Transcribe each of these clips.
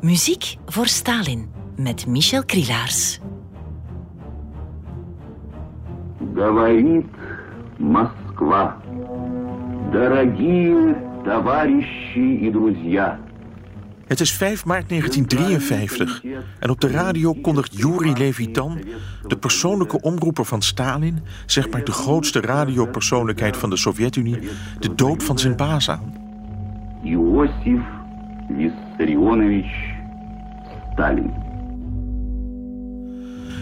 Muziek voor Stalin met Michel Krielaars. Говорит Москва. Дорогие товарищи и друзья. Het is 5 maart 1953 en op de radio kondigt Yuri Levitan, de persoonlijke omroeper van Stalin, zeg maar de grootste radiopersoonlijkheid van de Sovjet-Unie, de dood van zijn baas aan. Иосиф Виссарионович Stalin.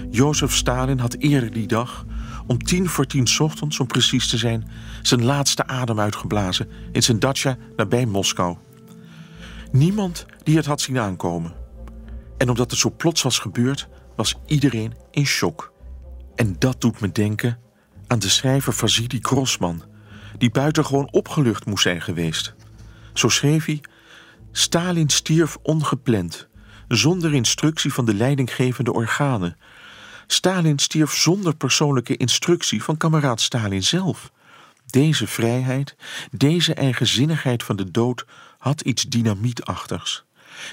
Jozef Stalin had eerder die dag, om tien voor tien ochtends om precies te zijn, zijn laatste adem uitgeblazen in zijn dacha nabij Moskou. Niemand die het had zien aankomen. En omdat het zo plots was gebeurd, was iedereen in shock. En dat doet me denken aan de schrijver Vasily Grossman, die buitengewoon opgelucht moest zijn geweest. Zo schreef hij: Stalin stierf ongepland zonder instructie van de leidinggevende organen. Stalin stierf zonder persoonlijke instructie van kameraad Stalin zelf. Deze vrijheid, deze eigenzinnigheid van de dood had iets dynamietachtigs.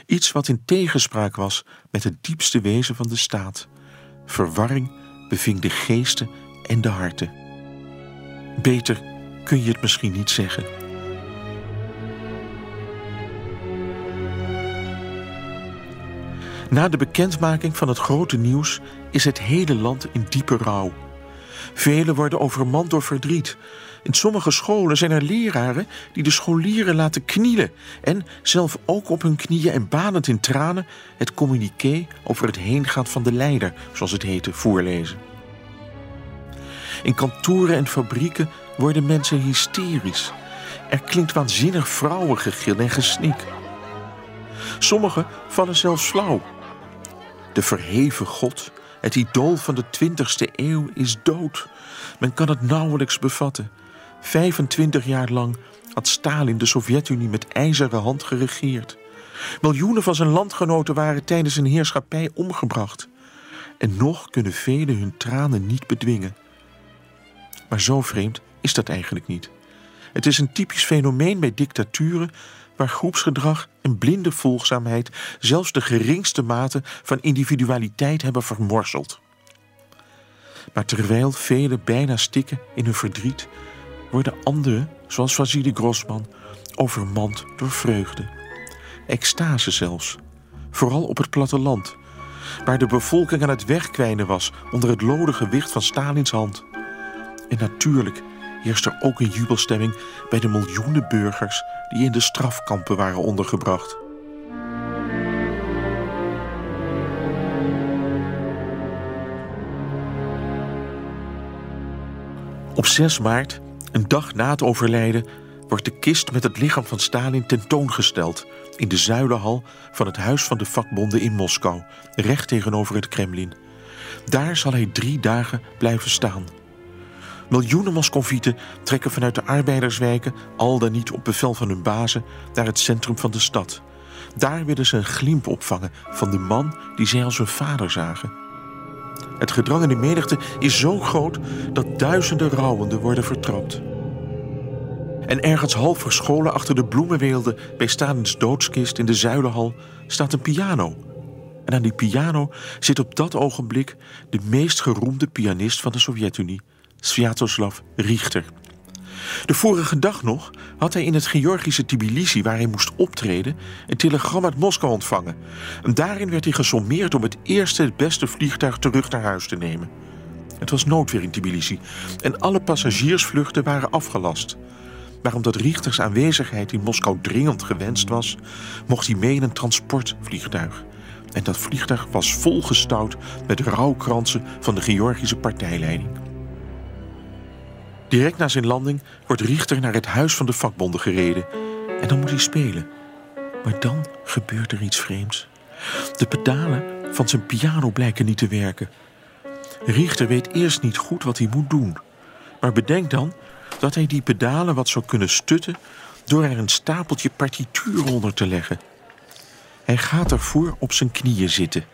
Iets wat in tegenspraak was met het diepste wezen van de staat. Verwarring beving de geesten en de harten. Beter kun je het misschien niet zeggen. Na de bekendmaking van het grote nieuws is het hele land in diepe rouw. Velen worden overmand door verdriet. In sommige scholen zijn er leraren die de scholieren laten knielen en zelf ook op hun knieën en banend in tranen het communiqué over het heengaan van de leider, zoals het heette, voorlezen. In kantoren en fabrieken worden mensen hysterisch. Er klinkt waanzinnig vrouwengegil en gesnik. Sommigen vallen zelfs flauw. De verheven God, het idool van de 20ste eeuw, is dood. Men kan het nauwelijks bevatten. 25 jaar lang had Stalin de Sovjet-Unie met ijzeren hand geregeerd. Miljoenen van zijn landgenoten waren tijdens zijn heerschappij omgebracht. En nog kunnen velen hun tranen niet bedwingen. Maar zo vreemd is dat eigenlijk niet. Het is een typisch fenomeen bij dictaturen waar groepsgedrag en blinde volgzaamheid zelfs de geringste mate van individualiteit hebben vermorseld. Maar terwijl velen bijna stikken in hun verdriet, worden anderen, zoals Vasily Grossman, overmand door vreugde. Extase zelfs, vooral op het platteland, waar de bevolking aan het wegkwijnen was onder het lode gewicht van Stalins hand. En natuurlijk heerst er ook een jubelstemming bij de miljoenen burgers die in de strafkampen waren ondergebracht. Op 6 maart, een dag na het overlijden, wordt de kist met het lichaam van Stalin tentoongesteld in de zuilenhal van het Huis van de Vakbonden in Moskou, recht tegenover het Kremlin. Daar zal hij drie dagen blijven staan. Miljoenen Moscovieten trekken vanuit de arbeiderswijken, al dan niet op bevel van hun bazen, naar het centrum van de stad. Daar willen ze een glimp opvangen van de man die zij als hun vader zagen. Het gedrang in de menigte is zo groot dat duizenden rouwenden worden vertrapt. En ergens half verscholen achter de bloemenweelde bij Stalins doodskist in de zuilenhal staat een piano. En aan die piano zit op dat ogenblik de meest geroemde pianist van de Sovjet-Unie, Sviatoslav Richter. De vorige dag nog had hij in het Georgische Tbilisi, waar hij moest optreden, een telegram uit Moskou ontvangen. En daarin werd hij gesommeerd om het eerste, het beste vliegtuig terug naar huis te nemen. Het was noodweer in Tbilisi en alle passagiersvluchten waren afgelast. Maar omdat Richters aanwezigheid in Moskou dringend gewenst was, mocht hij mee in een transportvliegtuig. En dat vliegtuig was volgestouwd met rouwkransen van de Georgische partijleiding. Direct na zijn landing wordt Richter naar het huis van de vakbonden gereden. En dan moet hij spelen. Maar dan gebeurt er iets vreemds. De pedalen van zijn piano blijken niet te werken. Richter weet eerst niet goed wat hij moet doen. Maar bedenkt dan dat hij die pedalen wat zou kunnen stutten door er een stapeltje partituur onder te leggen. Hij gaat ervoor op zijn knieën zitten.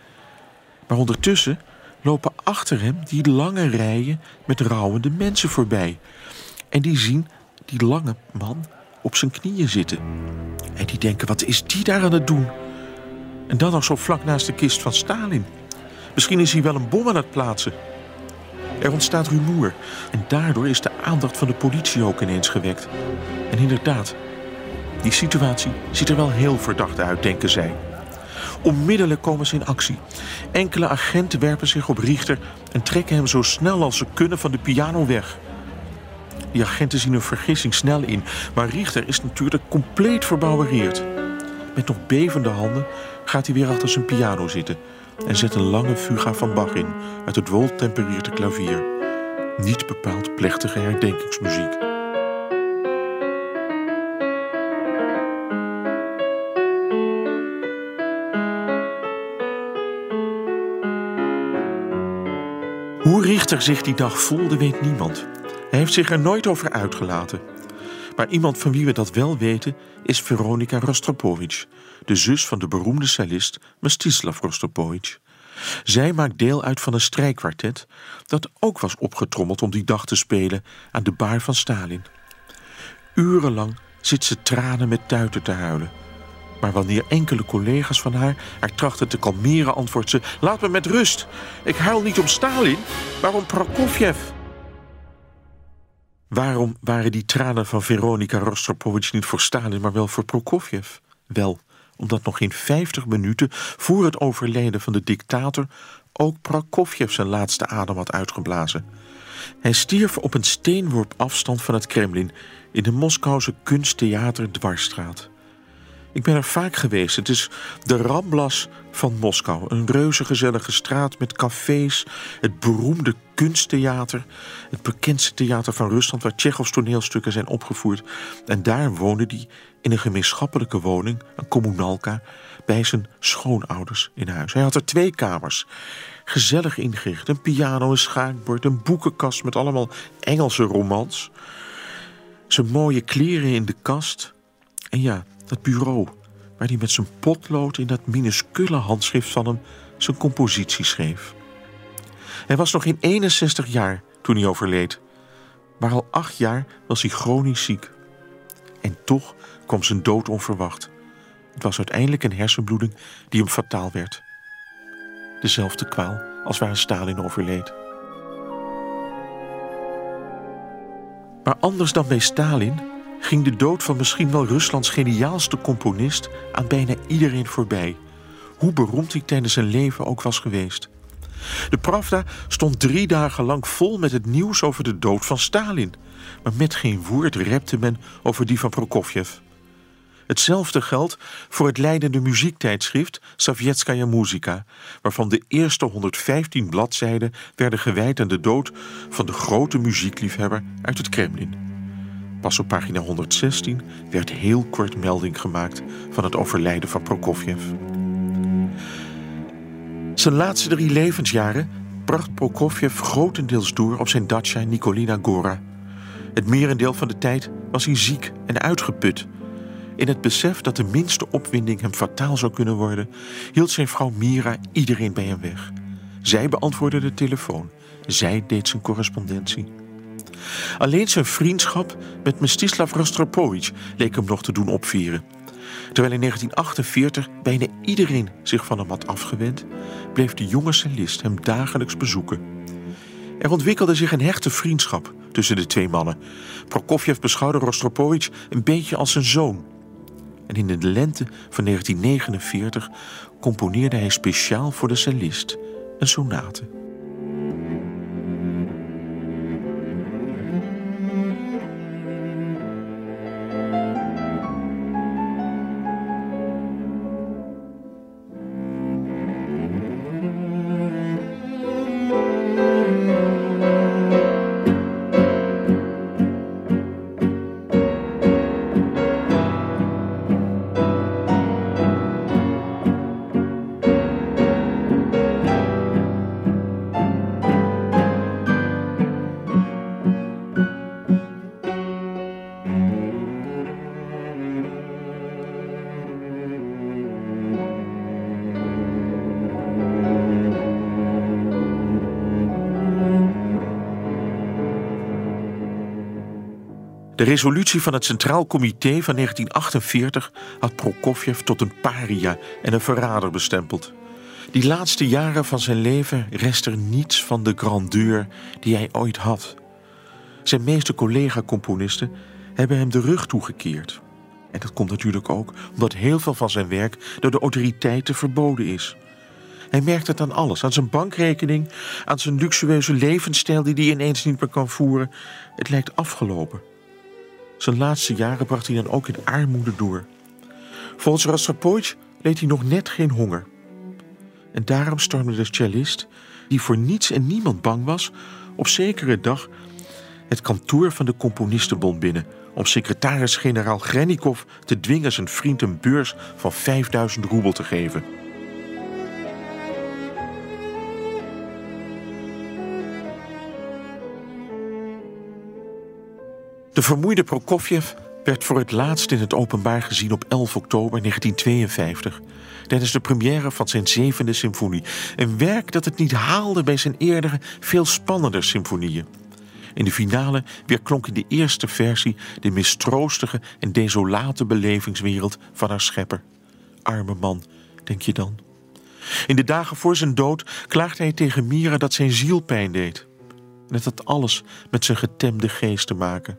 Maar ondertussen lopen achter hem die lange rijen met rouwende mensen voorbij. En die zien die lange man op zijn knieën zitten. En die denken, wat is die daar aan het doen? En dan nog zo vlak naast de kist van Stalin. Misschien is hij wel een bom aan het plaatsen. Er ontstaat rumoer en daardoor is de aandacht van de politie ook ineens gewekt. En inderdaad, die situatie ziet er wel heel verdacht uit, denken zij. Onmiddellijk komen ze in actie. Enkele agenten werpen zich op Richter en trekken hem zo snel als ze kunnen van de piano weg. Die agenten zien hun vergissing snel in, maar Richter is natuurlijk compleet verbouwereerd. Met nog bevende handen gaat hij weer achter zijn piano zitten en zet een lange fuga van Bach in uit het woltempereerde klavier. Niet bepaald plechtige herdenkingsmuziek. Hoe Richter zich die dag voelde, weet niemand. Hij heeft zich er nooit over uitgelaten. Maar iemand van wie we dat wel weten is Veronika Rostropovich, de zus van de beroemde cellist Mstislav Rostropovich. Zij maakt deel uit van een strijkkwartet dat ook was opgetrommeld om die dag te spelen aan de baar van Stalin. Urenlang zit ze tranen met tuiten te huilen. Maar wanneer enkele collega's van haar haar trachten te kalmeren, antwoordt ze: Laat me met rust. Ik huil niet om Stalin, maar om Prokofjev. Waarom waren die tranen van Veronika Rostropovich niet voor Stalin, maar wel voor Prokofjev? Wel, omdat nog geen 50 minuten voor het overlijden van de dictator ook Prokofjev zijn laatste adem had uitgeblazen. Hij stierf op een steenworp afstand van het Kremlin in de Moskouse kunsttheater Dwarsstraat. Ik ben er vaak geweest. Het is de Ramblas van Moskou. Een reuze gezellige straat met cafés, het beroemde kunsttheater, het bekendste theater van Rusland waar Tsjechovs toneelstukken zijn opgevoerd. En daar woonde hij in een gemeenschappelijke woning, een communalka, bij zijn schoonouders in huis. Hij had er twee kamers, gezellig ingericht. Een piano, een schaakbord, een boekenkast met allemaal Engelse romans. Zijn mooie kleren in de kast. En ja, dat bureau waar hij met zijn potlood in dat minuscule handschrift van hem zijn compositie schreef. Hij was nog geen 61 jaar toen hij overleed, maar al acht jaar was hij chronisch ziek. En toch kwam zijn dood onverwacht. Het was uiteindelijk een hersenbloeding die hem fataal werd. Dezelfde kwaal als waar Stalin overleed. Maar anders dan bij Stalin ging de dood van misschien wel Ruslands geniaalste componist aan bijna iedereen voorbij, hoe beroemd hij tijdens zijn leven ook was geweest. De Pravda stond drie dagen lang vol met het nieuws over de dood van Stalin, maar met geen woord repte men over die van Prokofjev. Hetzelfde geldt voor het leidende muziektijdschrift Savjetskaya Muzika, waarvan de eerste 115 bladzijden werden gewijd aan de dood van de grote muziekliefhebber uit het Kremlin. Pas op pagina 116 werd heel kort melding gemaakt van het overlijden van Prokofjev. Zijn laatste drie levensjaren bracht Prokofjev grotendeels door op zijn dacha Nikolina Gora. Het merendeel van de tijd was hij ziek en uitgeput. In het besef dat de minste opwinding hem fataal zou kunnen worden, hield zijn vrouw Mira iedereen bij hem weg. Zij beantwoordde de telefoon. Zij deed zijn correspondentie. Alleen zijn vriendschap met Mstislav Rostropovich leek hem nog te doen opvieren. Terwijl in 1948 bijna iedereen zich van hem had afgewend, bleef de jonge cellist hem dagelijks bezoeken. Er ontwikkelde zich een hechte vriendschap tussen de twee mannen. Prokofjev beschouwde Rostropovich een beetje als zijn zoon. En in de lente van 1949 componeerde hij speciaal voor de cellist een sonate. Resolutie van het Centraal Comité van 1948 had Prokofjev tot een paria en een verrader bestempeld. Die laatste jaren van zijn leven rest er niets van de grandeur die hij ooit had. Zijn meeste collega-componisten hebben hem de rug toegekeerd. En dat komt natuurlijk ook omdat heel veel van zijn werk door de autoriteiten verboden is. Hij merkt het aan alles, aan zijn bankrekening, aan zijn luxueuze levensstijl die hij ineens niet meer kan voeren. Het lijkt afgelopen. Zijn laatste jaren bracht hij dan ook in armoede door. Volgens Rostropovich leed hij nog net geen honger. En daarom stormde de cellist, die voor niets en niemand bang was, op zekere dag het kantoor van de Componistenbond binnen om secretaris-generaal Grenikov te dwingen zijn vriend een beurs van 5000 roebel te geven. De vermoeide Prokofjev werd voor het laatst in het openbaar gezien op 11 oktober 1952 tijdens de première van zijn zevende symfonie. Een werk dat het niet haalde bij zijn eerdere, veel spannender symfonieën. In de finale weerklonk in de eerste versie de mistroostige en desolate belevingswereld van haar schepper. Arme man, denk je dan? In de dagen voor zijn dood klaagde hij tegen Mira dat zijn ziel pijn deed. En het had alles met zijn getemde geest te maken.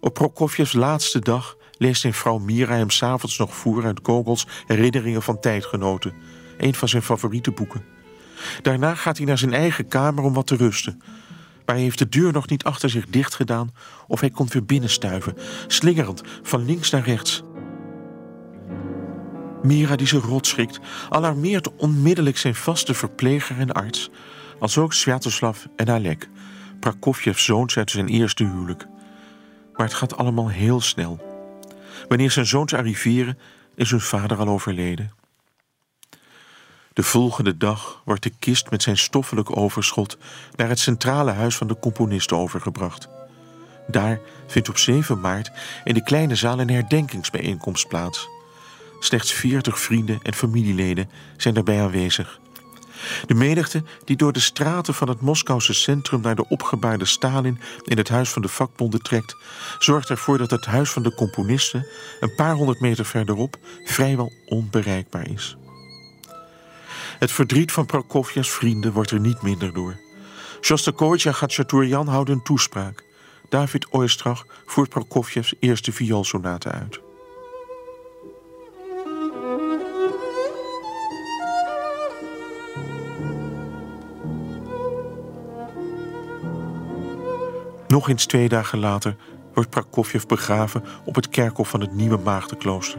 Op Prokofjevs laatste dag leest zijn vrouw Mira hem s'avonds nog voor uit Gogol's Herinneringen van Tijdgenoten, een van zijn favoriete boeken. Daarna gaat hij naar zijn eigen kamer om wat te rusten. Maar hij heeft de deur nog niet achter zich dicht gedaan of hij komt weer binnenstuiven, slingerend van links naar rechts. Mira, die zich rot schrikt, alarmeert onmiddellijk zijn vaste verpleger en arts, als ook Sviatoslav en Alek, Prokofjevs zoons uit zijn eerste huwelijk. Maar het gaat allemaal heel snel. Wanneer zijn zoons arriveren, is hun vader al overleden. De volgende dag wordt de kist met zijn stoffelijk overschot naar het centrale huis van de componisten overgebracht. Daar vindt op 7 maart in de kleine zaal een herdenkingsbijeenkomst plaats. Slechts 40 vrienden en familieleden zijn daarbij aanwezig. De menigte die door de straten van het Moskouse centrum naar de opgebaarde Stalin in het huis van de vakbonden trekt, zorgt ervoor dat het huis van de componisten een paar honderd meter verderop vrijwel onbereikbaar is. Het verdriet van Prokofjevs vrienden wordt er niet minder door. Shostakovich en Gatchaturjan houden een toespraak. David Oistrach voert Prokofjevs eerste vioolsonate uit. Nog eens twee dagen later wordt Prokofjev begraven op het kerkhof van het Nieuwe Maagdenklooster,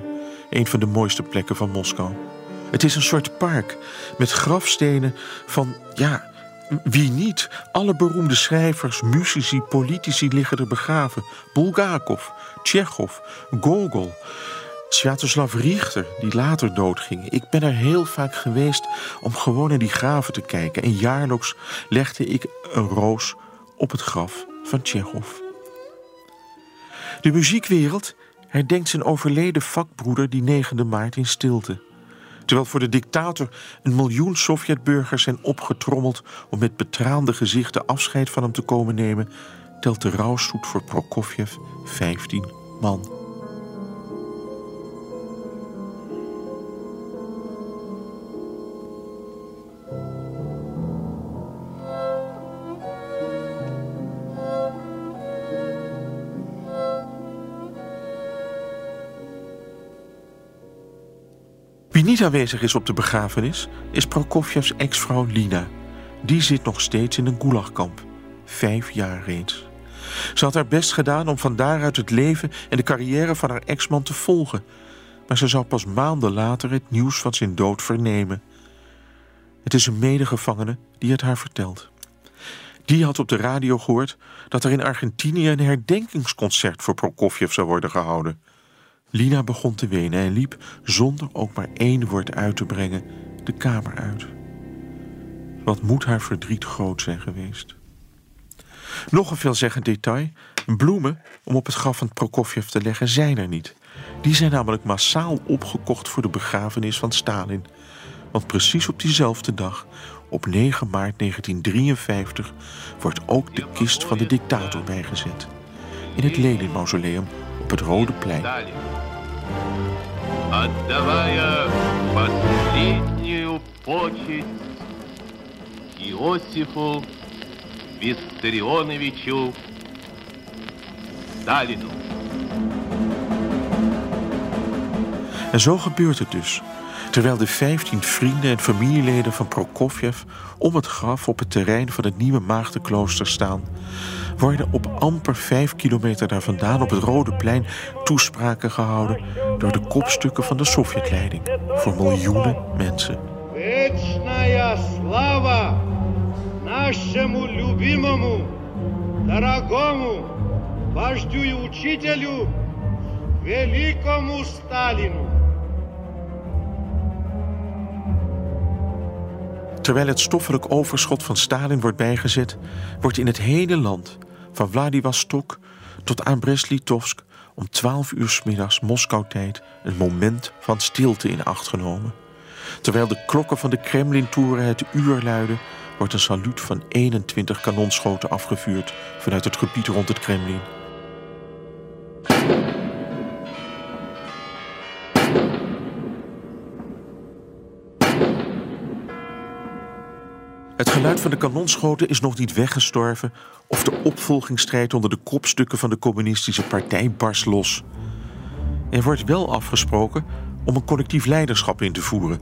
een van de mooiste plekken van Moskou. Het is een soort park met grafstenen van, ja, wie niet? Alle beroemde schrijvers, muzici, politici liggen er begraven. Bulgakov, Tsjechov, Gogol, Sviatoslav Richter, die later doodging. Ik ben er heel vaak geweest om gewoon in die graven te kijken. En jaarlijks legde ik een roos op het graf van Tsjechov. De muziekwereld herdenkt zijn overleden vakbroeder die 9 maart in stilte. Terwijl voor de dictator een miljoen Sovjetburgers zijn opgetrommeld om met betraande gezichten afscheid van hem te komen nemen, telt de rouwstoet voor Prokofjev 15 man. Niet aanwezig is op de begrafenis is Prokofjevs ex-vrouw Lina. Die zit nog steeds in een gulagkamp. Vijf jaar reeds. Ze had haar best gedaan om van daaruit het leven en de carrière van haar ex-man te volgen. Maar ze zou pas maanden later het nieuws van zijn dood vernemen. Het is een medegevangene die het haar vertelt. Die had op de radio gehoord dat er in Argentinië een herdenkingsconcert voor Prokofjev zou worden gehouden. Lina begon te wenen en liep, zonder ook maar één woord uit te brengen, de kamer uit. Wat moet haar verdriet groot zijn geweest? Nog een veelzeggend detail: bloemen om op het graf van Prokofjev te leggen zijn er niet. Die zijn namelijk massaal opgekocht voor de begrafenis van Stalin. Want precies op diezelfde dag, op 9 maart 1953, wordt ook de kist van de dictator bijgezet in het Lenin-mausoleum op het Rode Plein. Отдавая последнюю почесть Иосифу Виссарионовичу Сталину. En zo gebeurt het dus. Terwijl de 15 vrienden en familieleden van Prokofjev om het graf op het terrein van het nieuwe Maagdenklooster staan, worden op amper 5 kilometer daar vandaan op het Rode Plein toespraken gehouden door de kopstukken van de Sovjetleiding voor miljoenen mensen. Вечная слава нашему любимому, дорогому вождю и учителю, великому Сталину. Terwijl het stoffelijk overschot van Stalin wordt bijgezet, wordt in het hele land, van Vladivostok tot aan Brest-Litovsk, om 12 uur 's middags Moskou-tijd een moment van stilte in acht genomen. Terwijl de klokken van de Kremlin-toren het uur luiden, wordt een saluut van 21 kanonschoten afgevuurd vanuit het gebied rond het Kremlin. Het geluid van de kanonschoten is nog niet weggestorven of de opvolgingsstrijd onder de kopstukken van de communistische partij barst los. Er wordt wel afgesproken om een collectief leiderschap in te voeren.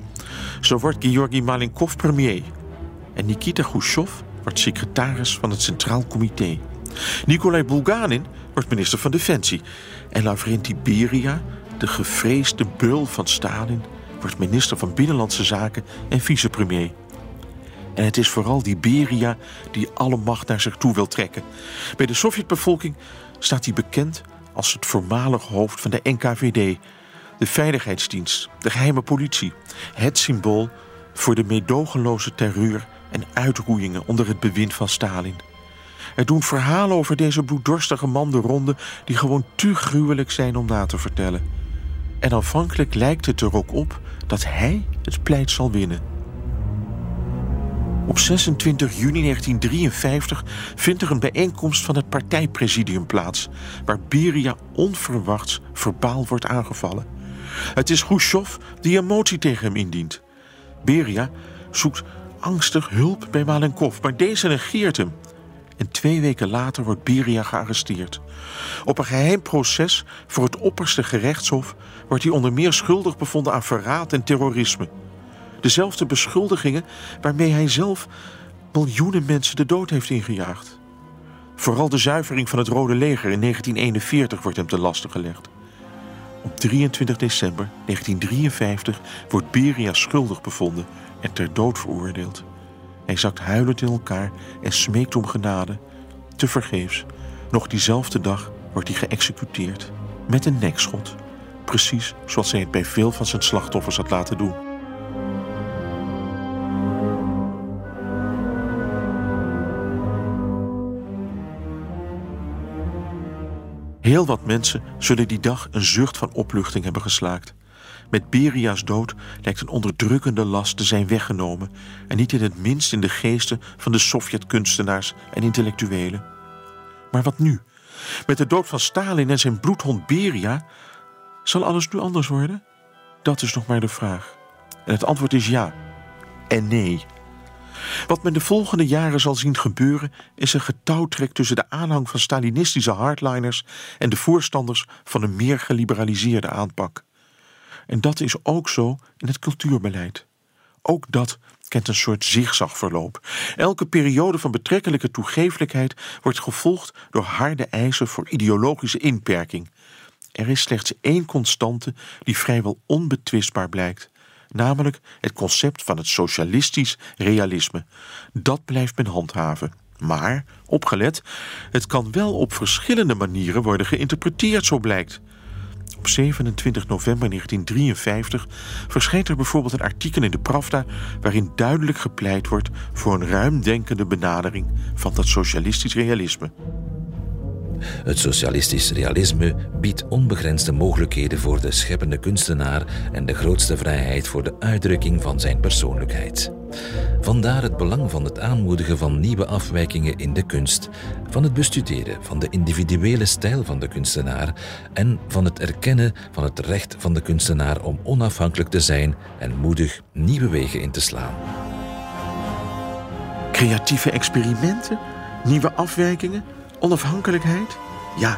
Zo wordt Georgi Malenkov premier en Nikita Khrushchev wordt secretaris van het Centraal Comité. Nikolai Bulganin wordt minister van Defensie en Lavrenti Beria, de gevreesde beul van Stalin, wordt minister van Binnenlandse Zaken en vicepremier. En het is vooral die Beria die alle macht naar zich toe wil trekken. Bij de Sovjetbevolking staat hij bekend als het voormalig hoofd van de NKVD, de veiligheidsdienst, de geheime politie, het symbool voor de meedogenloze terreur en uitroeiingen onder het bewind van Stalin. Er doen verhalen over deze bloeddorstige man de ronde die gewoon te gruwelijk zijn om na te vertellen. En aanvankelijk lijkt het er ook op dat hij het pleit zal winnen. Op 26 juni 1953 vindt er een bijeenkomst van het partijpresidium plaats, waar Beria onverwachts verbaal wordt aangevallen. Het is Khrushchev die een motie tegen hem indient. Beria zoekt angstig hulp bij Malenkov, maar deze negeert hem. En twee weken later wordt Beria gearresteerd. Op een geheim proces voor het opperste gerechtshof wordt hij onder meer schuldig bevonden aan verraad en terrorisme. Dezelfde beschuldigingen waarmee hij zelf miljoenen mensen de dood heeft ingejaagd. Vooral de zuivering van het Rode Leger in 1941 wordt hem te lasten gelegd. Op 23 december 1953 wordt Beria schuldig bevonden en ter dood veroordeeld. Hij zakt huilend in elkaar en smeekt om genade. Te vergeefs. Nog diezelfde dag wordt hij geëxecuteerd. Met een nekschot. Precies zoals hij het bij veel van zijn slachtoffers had laten doen. Heel wat mensen zullen die dag een zucht van opluchting hebben geslaakt. Met Beria's dood lijkt een onderdrukkende last te zijn weggenomen, en niet in het minst in de geesten van de Sovjet-kunstenaars en intellectuelen. Maar wat nu? Met de dood van Stalin en zijn bloedhond Beria, zal alles nu anders worden? Dat is nog maar de vraag. En het antwoord is ja en nee. Wat men de volgende jaren zal zien gebeuren, is een getouwtrek tussen de aanhang van Stalinistische hardliners en de voorstanders van een meer geliberaliseerde aanpak. En dat is ook zo in het cultuurbeleid. Ook dat kent een soort zigzagverloop. Elke periode van betrekkelijke toegeeflijkheid wordt gevolgd door harde eisen voor ideologische inperking. Er is slechts één constante die vrijwel onbetwistbaar blijkt, namelijk het concept van het socialistisch realisme. Dat blijft men handhaven. Maar, opgelet, het kan wel op verschillende manieren worden geïnterpreteerd, zo blijkt. Op 27 november 1953 verschijnt er bijvoorbeeld een artikel in de Pravda waarin duidelijk gepleit wordt voor een ruimdenkende benadering van dat socialistisch realisme. Het socialistisch realisme biedt onbegrensde mogelijkheden voor de scheppende kunstenaar en de grootste vrijheid voor de uitdrukking van zijn persoonlijkheid. Vandaar het belang van het aanmoedigen van nieuwe afwijkingen in de kunst, van het bestuderen van de individuele stijl van de kunstenaar en van het erkennen van het recht van de kunstenaar om onafhankelijk te zijn en moedig nieuwe wegen in te slaan. Creatieve experimenten, nieuwe afwijkingen, onafhankelijkheid? Ja,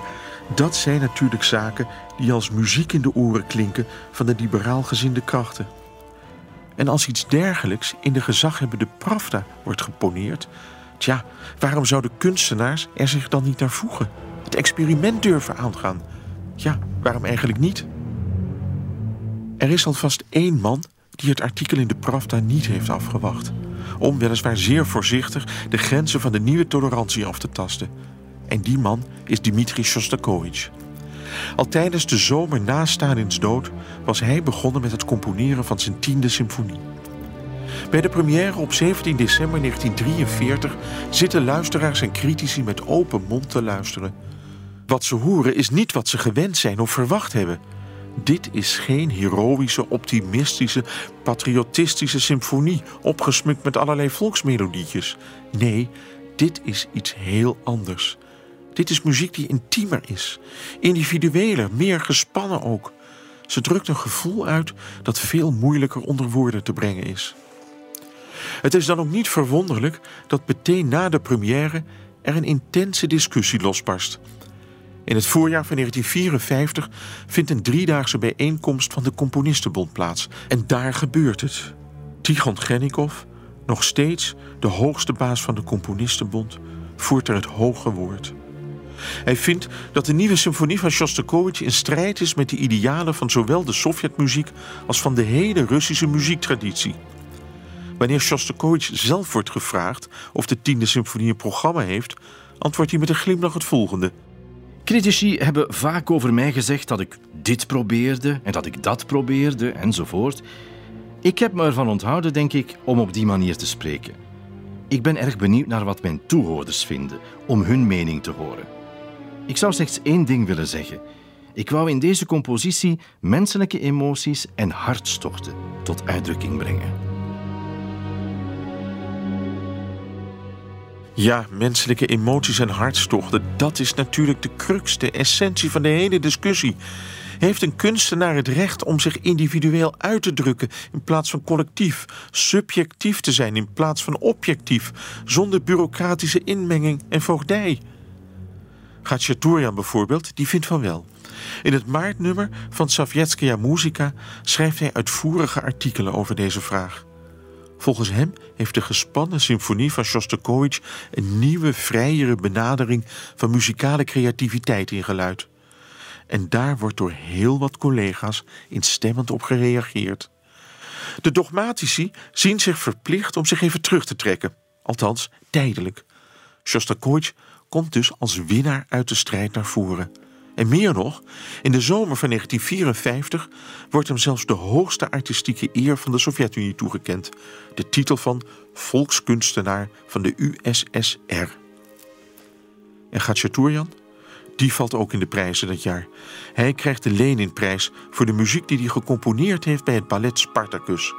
dat zijn natuurlijk zaken die als muziek in de oren klinken van de liberaal gezinde krachten. En als iets dergelijks in de gezaghebbende Pravda wordt geponeerd, tja, waarom zouden kunstenaars er zich dan niet naar voegen? Het experiment durven aangaan? Ja, waarom eigenlijk niet? Er is alvast één man die het artikel in de Pravda niet heeft afgewacht. Om weliswaar zeer voorzichtig de grenzen van de nieuwe tolerantie af te tasten. En die man is Dmitri Shostakovich. Al tijdens de zomer na Stalins dood was hij begonnen met het componeren van zijn tiende symfonie. Bij de première op 17 december 1943 zitten luisteraars en critici met open mond te luisteren. Wat ze horen is niet wat ze gewend zijn of verwacht hebben. Dit is geen heroïsche, optimistische, patriotistische symfonie opgesmukt met allerlei volksmelodietjes. Nee, dit is iets heel anders. Dit is muziek die intiemer is, individueler, meer gespannen ook. Ze drukt een gevoel uit dat veel moeilijker onder woorden te brengen is. Het is dan ook niet verwonderlijk dat meteen na de première er een intense discussie losbarst. In het voorjaar van 1954 vindt een driedaagse bijeenkomst van de Componistenbond plaats. En daar gebeurt het. Tigon Gennikov, nog steeds de hoogste baas van de Componistenbond, voert er het hoge woord. Hij vindt dat de nieuwe symfonie van Shostakovich in strijd is met de idealen van zowel de Sovjetmuziek als van de hele Russische muziektraditie. Wanneer Shostakovich zelf wordt gevraagd of de tiende symfonie een programma heeft, antwoordt hij met een glimlach het volgende. Critici hebben vaak over mij gezegd dat ik dit probeerde en dat ik dat probeerde enzovoort. Ik heb me ervan onthouden, denk ik, om op die manier te spreken. Ik ben erg benieuwd naar wat mijn toehoorders vinden, om hun mening te horen. Ik zou slechts één ding willen zeggen. Ik wou in deze compositie menselijke emoties en hartstochten tot uitdrukking brengen. Ja, menselijke emoties en hartstochten, dat is natuurlijk de crux, de essentie van de hele discussie. Heeft een kunstenaar het recht om zich individueel uit te drukken in plaats van collectief, subjectief te zijn in plaats van objectief, zonder bureaucratische inmenging en voogdij? Gatchaturjan bijvoorbeeld, die vindt van wel. In het maartnummer van Savjetskaya Muzika schrijft hij uitvoerige artikelen over deze vraag. Volgens hem heeft de gespannen symfonie van Shostakovich een nieuwe, vrijere benadering van muzikale creativiteit ingeluid. En daar wordt door heel wat collega's instemmend op gereageerd. De dogmatici zien zich verplicht om zich even terug te trekken, althans tijdelijk. Shostakovich komt dus als winnaar uit de strijd naar voren. En meer nog, in de zomer van 1954 wordt hem zelfs de hoogste artistieke eer van de Sovjet-Unie toegekend: de titel van volkskunstenaar van de USSR. En Gatchaturjan? Die valt ook in de prijzen dat jaar. Hij krijgt de Leninprijs voor de muziek die hij gecomponeerd heeft bij het ballet Spartacus.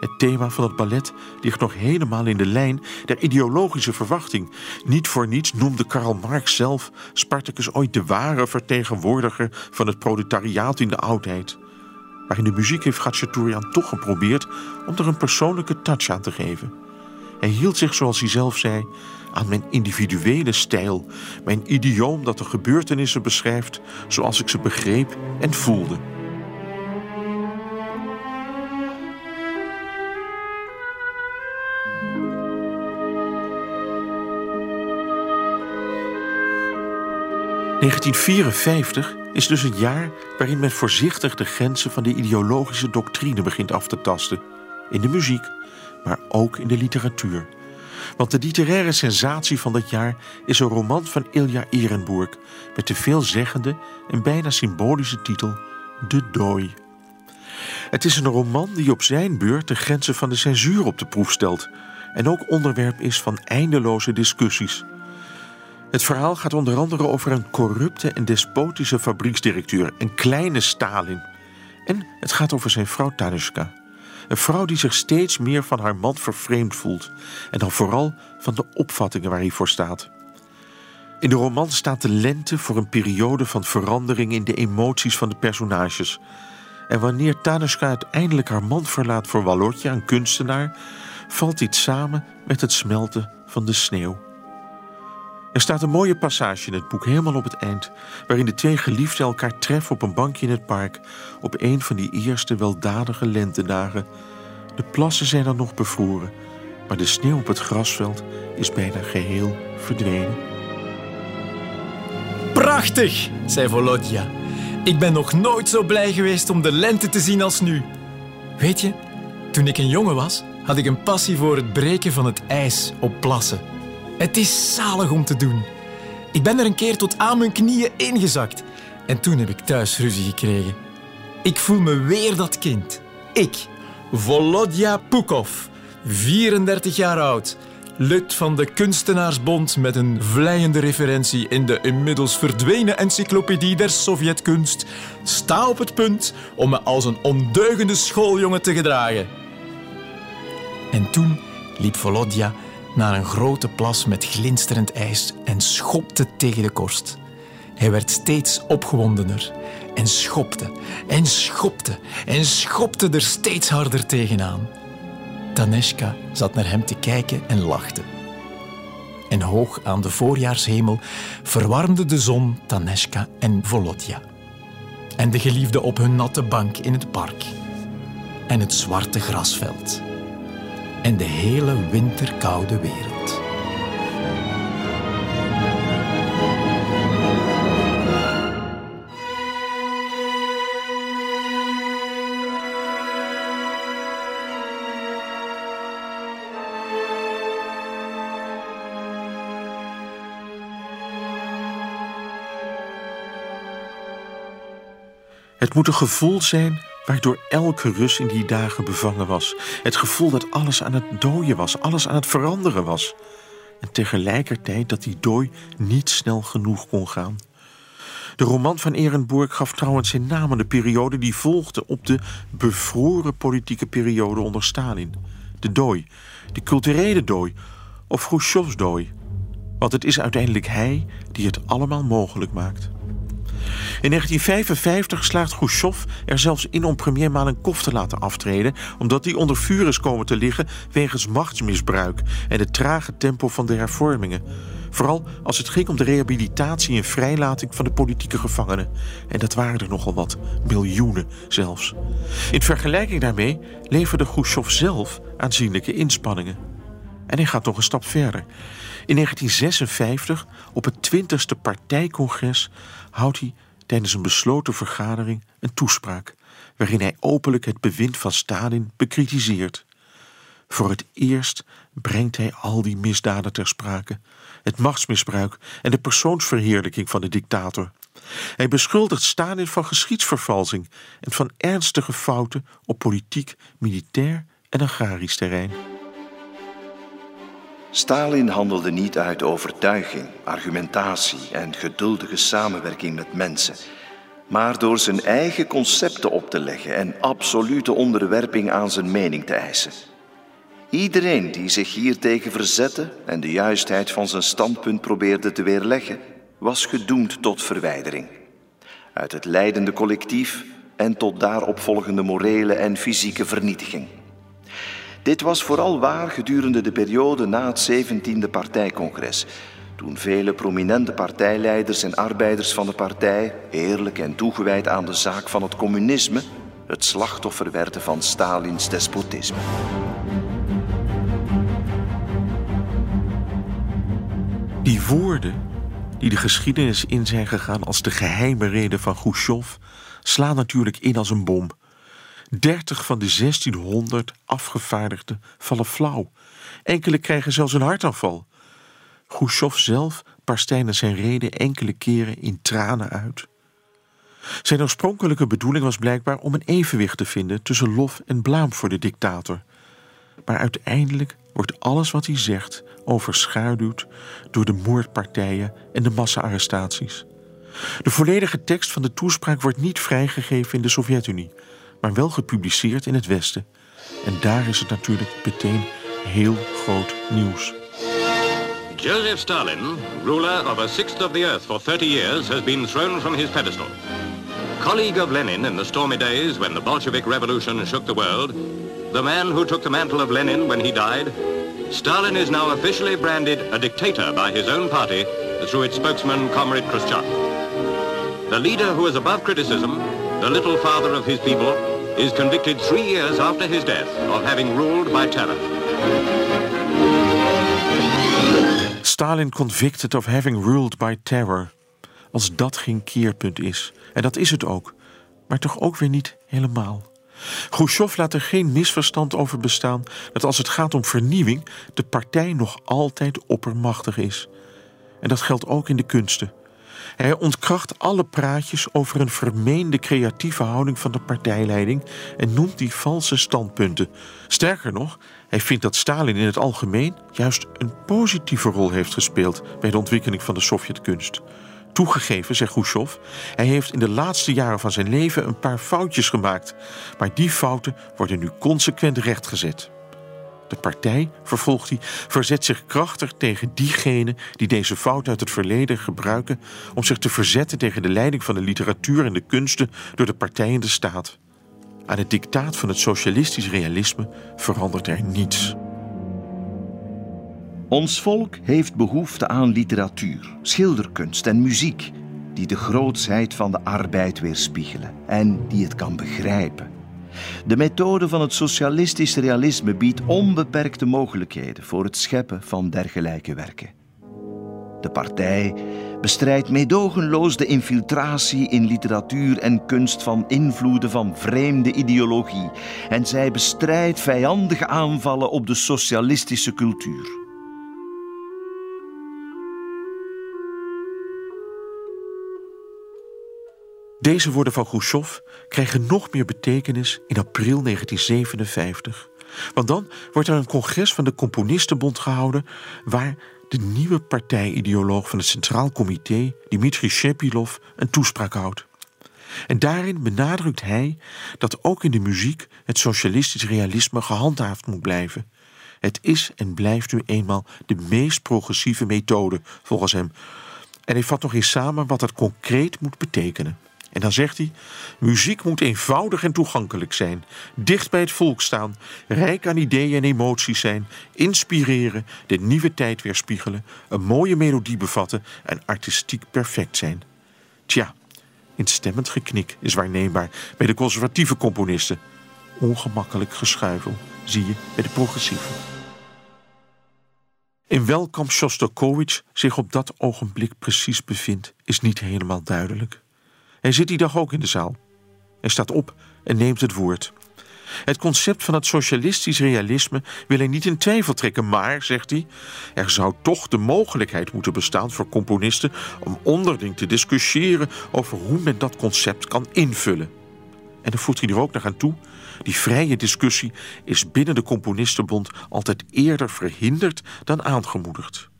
Het thema van het ballet ligt nog helemaal in de lijn der ideologische verwachting. Niet voor niets noemde Karl Marx zelf Spartacus ooit de ware vertegenwoordiger van het proletariaat in de oudheid. Maar in de muziek heeft Gatchaturjan toch geprobeerd om er een persoonlijke touch aan te geven. Hij hield zich, zoals hij zelf zei, aan mijn individuele stijl, mijn idioom dat de gebeurtenissen beschrijft zoals ik ze begreep en voelde. ...1954 is dus een jaar waarin men voorzichtig de grenzen van de ideologische doctrine begint af te tasten. In de muziek, maar ook in de literatuur. Want de literaire sensatie van dat jaar is een roman van Ilja Ehrenburg... met de veelzeggende en bijna symbolische titel De Dooi. Het is een roman die op zijn beurt de grenzen van de censuur op de proef stelt... en ook onderwerp is van eindeloze discussies... Het verhaal gaat onder andere over een corrupte en despotische fabrieksdirecteur, een kleine Stalin. En het gaat over zijn vrouw Tanushka. Een vrouw die zich steeds meer van haar man vervreemd voelt. En dan vooral van de opvattingen waar hij voor staat. In de roman staat de lente voor een periode van verandering in de emoties van de personages. En wanneer Tanushka uiteindelijk haar man verlaat voor Walotja, een kunstenaar, valt dit samen met het smelten van de sneeuw. Er staat een mooie passage in het boek, helemaal op het eind, waarin de twee geliefden elkaar treffen op een bankje in het park op een van die eerste weldadige lentedagen. De plassen zijn dan nog bevroren, maar de sneeuw op het grasveld is bijna geheel verdwenen. Prachtig, zei Volodja. Ik ben nog nooit zo blij geweest om de lente te zien als nu. Weet je, toen ik een jongen was, had ik een passie voor het breken van het ijs op plassen. Het is zalig om te doen. Ik ben er een keer tot aan mijn knieën ingezakt. En toen heb ik thuis ruzie gekregen. Ik voel me weer dat kind. Ik, Volodya Pukov, 34 jaar oud, lid van de Kunstenaarsbond met een vleiende referentie in de inmiddels verdwenen encyclopedie der Sovjetkunst, sta op het punt om me als een ondeugende schooljongen te gedragen. En toen liep Volodya naar een grote plas met glinsterend ijs en schopte tegen de korst. Hij werd steeds opgewondener en schopte en schopte en schopte er steeds harder tegenaan. Taneshka zat naar hem te kijken en lachte. En hoog aan de voorjaarshemel verwarmde de zon Taneshka en Volodya. En de geliefde op hun natte bank in het park. En het zwarte grasveld. En de hele winterkoude wereld. Het moet een gevoel zijn waardoor elke Rus in die dagen bevangen was. Het gevoel dat alles aan het dooien was, alles aan het veranderen was. En tegelijkertijd dat die dooi niet snel genoeg kon gaan. De roman van Ehrenburg gaf trouwens zijn naam aan de periode die volgde op de bevroren politieke periode onder Stalin. De dooi, de culturele dooi of Khrushchevs dooi. Want het is uiteindelijk hij die het allemaal mogelijk maakt. In 1955 slaagt Khrushchev er zelfs in om premier Malenkov te laten aftreden, omdat hij onder vuur is komen te liggen wegens machtsmisbruik en het trage tempo van de hervormingen. Vooral als het ging om de rehabilitatie en vrijlating van de politieke gevangenen. En dat waren er nogal wat, miljoenen zelfs. In vergelijking daarmee leverde Khrushchev zelf aanzienlijke inspanningen. En hij gaat nog een stap verder. In 1956, op het 20ste partijcongres, houdt hij tijdens een besloten vergadering een toespraak waarin hij openlijk het bewind van Stalin bekritiseert. Voor het eerst brengt hij al die misdaden ter sprake, het machtsmisbruik en de persoonsverheerlijking van de dictator. Hij beschuldigt Stalin van geschiedsvervalsing en van ernstige fouten op politiek, militair en agrarisch terrein. Stalin handelde niet uit overtuiging, argumentatie en geduldige samenwerking met mensen, maar door zijn eigen concepten op te leggen en absolute onderwerping aan zijn mening te eisen. Iedereen die zich hiertegen verzette en de juistheid van zijn standpunt probeerde te weerleggen, was gedoemd tot verwijdering. Uit het leidende collectief en tot daaropvolgende morele en fysieke vernietiging. Dit was vooral waar gedurende de periode na het 17e partijcongres, toen vele prominente partijleiders en arbeiders van de partij, eerlijk en toegewijd aan de zaak van het communisme, het slachtoffer werden van Stalins despotisme. Die woorden die de geschiedenis in zijn gegaan als de geheime reden van Khrushchev, slaan natuurlijk in als een bom. 30 van de 1600 afgevaardigden vallen flauw. Enkele krijgen zelfs een hartaanval. Khrushchev zelf barst tijdens zijn reden enkele keren in tranen uit. Zijn oorspronkelijke bedoeling was blijkbaar om een evenwicht te vinden tussen lof en blaam voor de dictator. Maar uiteindelijk wordt alles wat hij zegt overschaduwd door de moordpartijen en de massa-arrestaties. De volledige tekst van de toespraak wordt niet vrijgegeven in de Sovjet-Unie, maar wel gepubliceerd in het Westen. En daar is het natuurlijk meteen heel groot nieuws. Joseph Stalin, ruler of a sixth of the earth for 30 years, has been thrown from his pedestal. Colleague of Lenin in the stormy days when the Bolshevik Revolution shook the world, the man who took the mantle of Lenin when he died, Stalin is now officially branded a dictator by his own party through its spokesman, Comrade Khrushchev. The leader who is above criticism, the little father of his people, is convicted three years after his death of having ruled by terror. Stalin convicted of having ruled by terror. Als dat geen keerpunt is. En dat is het ook. Maar toch ook weer niet helemaal. Khrushchev laat er geen misverstand over bestaan dat als het gaat om vernieuwing de partij nog altijd oppermachtig is. En dat geldt ook in de kunsten. Hij ontkracht alle praatjes over een vermeende creatieve houding van de partijleiding en noemt die valse standpunten. Sterker nog, hij vindt dat Stalin in het algemeen juist een positieve rol heeft gespeeld bij de ontwikkeling van de Sovjetkunst. Toegegeven, zegt Khrushchev, hij heeft in de laatste jaren van zijn leven een paar foutjes gemaakt, maar die fouten worden nu consequent rechtgezet. De partij, vervolgt hij, verzet zich krachtig tegen diegenen die deze fout uit het verleden gebruiken om zich te verzetten tegen de leiding van de literatuur en de kunsten door de partij en de staat. Aan het dictaat van het socialistisch realisme verandert er niets. Ons volk heeft behoefte aan literatuur, schilderkunst en muziek die de grootsheid van de arbeid weerspiegelen en die het kan begrijpen. De methode van het socialistisch realisme biedt onbeperkte mogelijkheden voor het scheppen van dergelijke werken. De partij bestrijdt meedogenloos de infiltratie in literatuur en kunst van invloeden van vreemde ideologie en zij bestrijdt vijandige aanvallen op de socialistische cultuur. Deze woorden van Khrushchev krijgen nog meer betekenis in april 1957. Want dan wordt er een congres van de Componistenbond gehouden waar de nieuwe partijideoloog van het Centraal Comité, Dmitri Shepilov, een toespraak houdt. En daarin benadrukt hij dat ook in de muziek het socialistisch realisme gehandhaafd moet blijven. Het is en blijft nu eenmaal de meest progressieve methode, volgens hem. En hij vat nog eens samen wat dat concreet moet betekenen. En dan zegt hij: muziek moet eenvoudig en toegankelijk zijn, dicht bij het volk staan, rijk aan ideeën en emoties zijn, inspireren, de nieuwe tijd weerspiegelen, een mooie melodie bevatten en artistiek perfect zijn. Tja, instemmend geknik is waarneembaar bij de conservatieve componisten. Ongemakkelijk geschuivel zie je bij de progressieven. In welk kamp Shostakovich zich op dat ogenblik precies bevindt, is niet helemaal duidelijk. Hij zit die dag ook in de zaal. Hij staat op en neemt het woord. Het concept van het socialistisch realisme wil hij niet in twijfel trekken, maar, zegt hij, er zou toch de mogelijkheid moeten bestaan voor componisten om onderling te discussiëren over hoe men dat concept kan invullen. En dan voegt hij er ook nog aan toe: die vrije discussie is binnen de Componistenbond altijd eerder verhinderd dan aangemoedigd.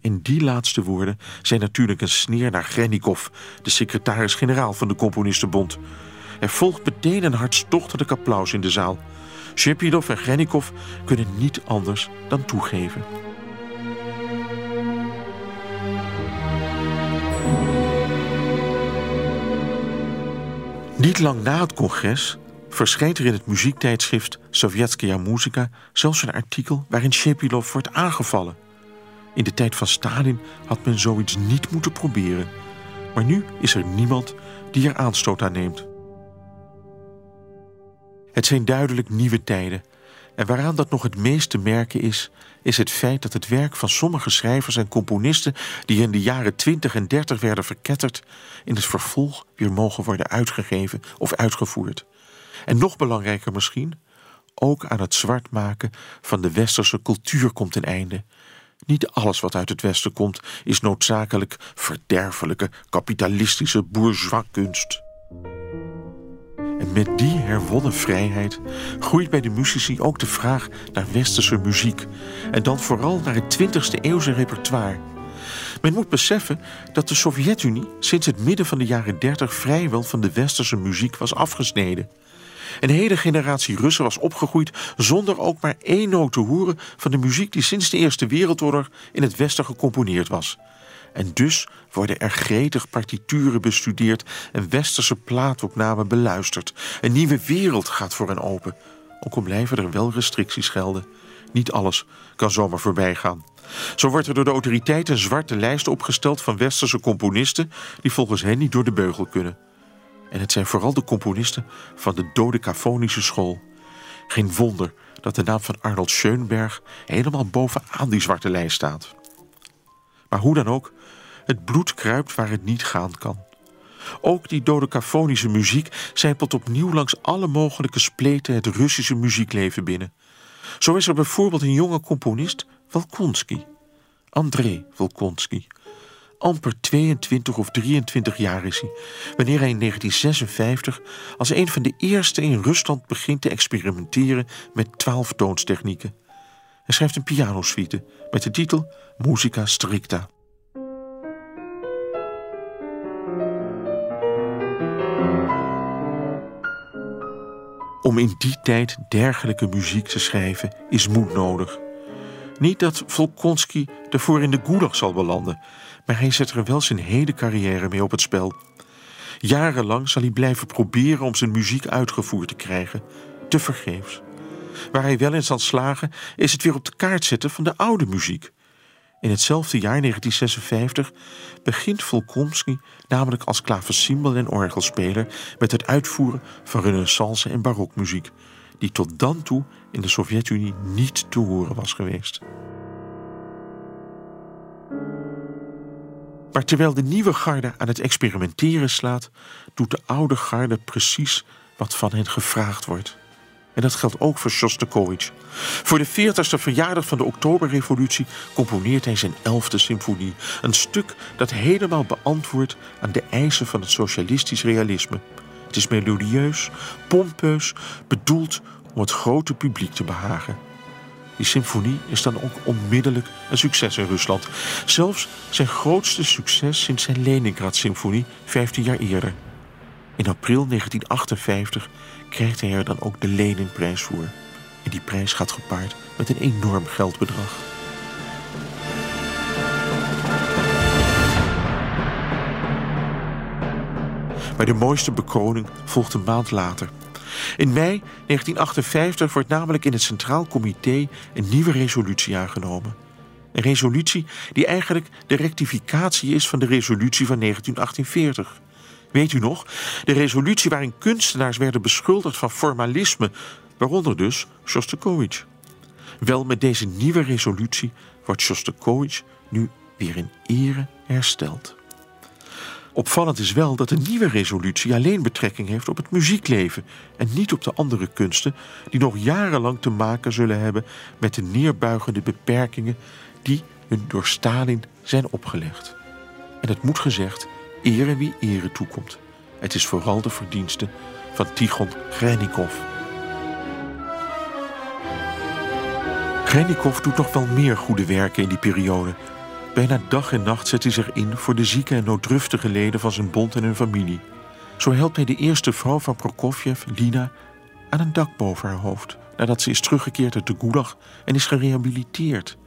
En die laatste woorden zijn natuurlijk een sneer naar Grennikov, de secretaris-generaal van de Componistenbond. Er volgt meteen een hartstochtelijk applaus in de zaal. Shepidov en Grennikov kunnen niet anders dan toegeven. Niet lang na het congres verschijnt er in het muziektijdschrift Sovjetskaya Muzika zelfs een artikel waarin Shepilov wordt aangevallen. In de tijd van Stalin had men zoiets niet moeten proberen. Maar nu is er niemand die er aanstoot aan neemt. Het zijn duidelijk nieuwe tijden. En waaraan dat nog het meest te merken is, is het feit dat het werk van sommige schrijvers en componisten die in de jaren 20 en 30 werden verketterd, in het vervolg weer mogen worden uitgegeven of uitgevoerd. En nog belangrijker misschien, ook aan het zwart maken van de westerse cultuur komt een einde. Niet alles wat uit het Westen komt is noodzakelijk verderfelijke, kapitalistische bourgeoiskunst. En met die herwonnen vrijheid groeit bij de muzici ook de vraag naar westerse muziek. En dan vooral naar het 20e eeuwse repertoire. Men moet beseffen dat de Sovjet-Unie sinds het midden van de jaren 30 vrijwel van de westerse muziek was afgesneden. Een hele generatie Russen was opgegroeid zonder ook maar één noot te horen van de muziek die sinds de Eerste Wereldoorlog in het Westen gecomponeerd was. En dus worden er gretig partituren bestudeerd en westerse plaatopnamen beluisterd. Een nieuwe wereld gaat voor hen open. Ook al blijven er wel restricties gelden. Niet alles kan zomaar voorbij gaan. Zo wordt er door de autoriteiten een zwarte lijst opgesteld van westerse componisten die volgens hen niet door de beugel kunnen. En het zijn vooral de componisten van de dodecafonische school. Geen wonder dat de naam van Arnold Schoenberg helemaal bovenaan die zwarte lijst staat. Maar hoe dan ook, het bloed kruipt waar het niet gaan kan. Ook die dodecafonische muziek zijpelt opnieuw langs alle mogelijke spleten het Russische muziekleven binnen. Zo is er bijvoorbeeld een jonge componist, Volkonsky. André Volkonsky. Amper 22 of 23 jaar is hij, wanneer hij in 1956 als een van de eerste in Rusland begint te experimenteren met twaalftoonstechnieken. Hij schrijft een pianosuite met de titel Musica Stricta. Om in die tijd dergelijke muziek te schrijven is moed nodig. Niet dat Volkonsky ervoor in de gulag zal belanden, maar hij zet er wel zijn hele carrière mee op het spel. Jarenlang zal hij blijven proberen om zijn muziek uitgevoerd te krijgen, te vergeefs. Waar hij wel in zal slagen, is het weer op de kaart zetten van de oude muziek. In hetzelfde jaar 1956 begint Volkomsky namelijk als klaversymbol en orgelspeler met het uitvoeren van renaissance en barokmuziek, die tot dan toe in de Sovjet-Unie niet te horen was geweest. Maar terwijl de nieuwe garde aan het experimenteren slaat, doet de oude garde precies wat van hen gevraagd wordt. En dat geldt ook voor Shostakovich. Voor de 40ste verjaardag van de Oktoberrevolutie componeert hij zijn 11e symfonie. Een stuk dat helemaal beantwoordt aan de eisen van het socialistisch realisme. Het is melodieus, pompeus, bedoeld om het grote publiek te behagen. Die symfonie is dan ook onmiddellijk een succes in Rusland. Zelfs zijn grootste succes sinds zijn Leningrad-symfonie 15 jaar eerder. In april 1958 krijgt hij er dan ook de Leninprijs voor. En die prijs gaat gepaard met een enorm geldbedrag. Maar de mooiste bekroning volgt een maand later. In mei 1958 wordt namelijk in het Centraal Comité een nieuwe resolutie aangenomen. Een resolutie die eigenlijk de rectificatie is van de resolutie van 1948. Weet u nog? De resolutie waarin kunstenaars werden beschuldigd van formalisme, waaronder dus Shostakovich. Wel met deze nieuwe resolutie wordt Shostakovich nu weer in ere hersteld. Opvallend is wel dat de nieuwe resolutie alleen betrekking heeft op het muziekleven en niet op de andere kunsten die nog jarenlang te maken zullen hebben met de neerbuigende beperkingen die hun door Stalin zijn opgelegd. En het moet gezegd, ere wie ere toekomt. Het is vooral de verdienste van Tichon Grenikov. Grenikov doet nog wel meer goede werken in die periode. Bijna dag en nacht zet hij zich in voor de zieke en nooddruftige leden van zijn bond en hun familie. Zo helpt hij de eerste vrouw van Prokofjev, Lina, aan een dak boven haar hoofd, nadat ze is teruggekeerd uit de Gulag en is gerehabiliteerd.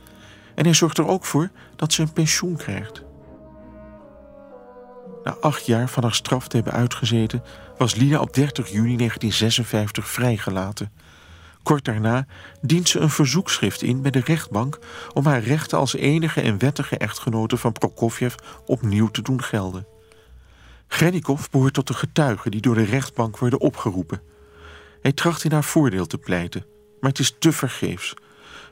En hij zorgt er ook voor dat ze een pensioen krijgt. Na acht jaar van haar straf te hebben uitgezeten, was Lina op 30 juni 1956 vrijgelaten. Kort daarna dient ze een verzoekschrift in bij de rechtbank om haar rechten als enige en wettige echtgenote van Prokofjev opnieuw te doen gelden. Grenikov behoort tot de getuigen die door de rechtbank worden opgeroepen. Hij tracht in haar voordeel te pleiten, maar het is te vergeefs.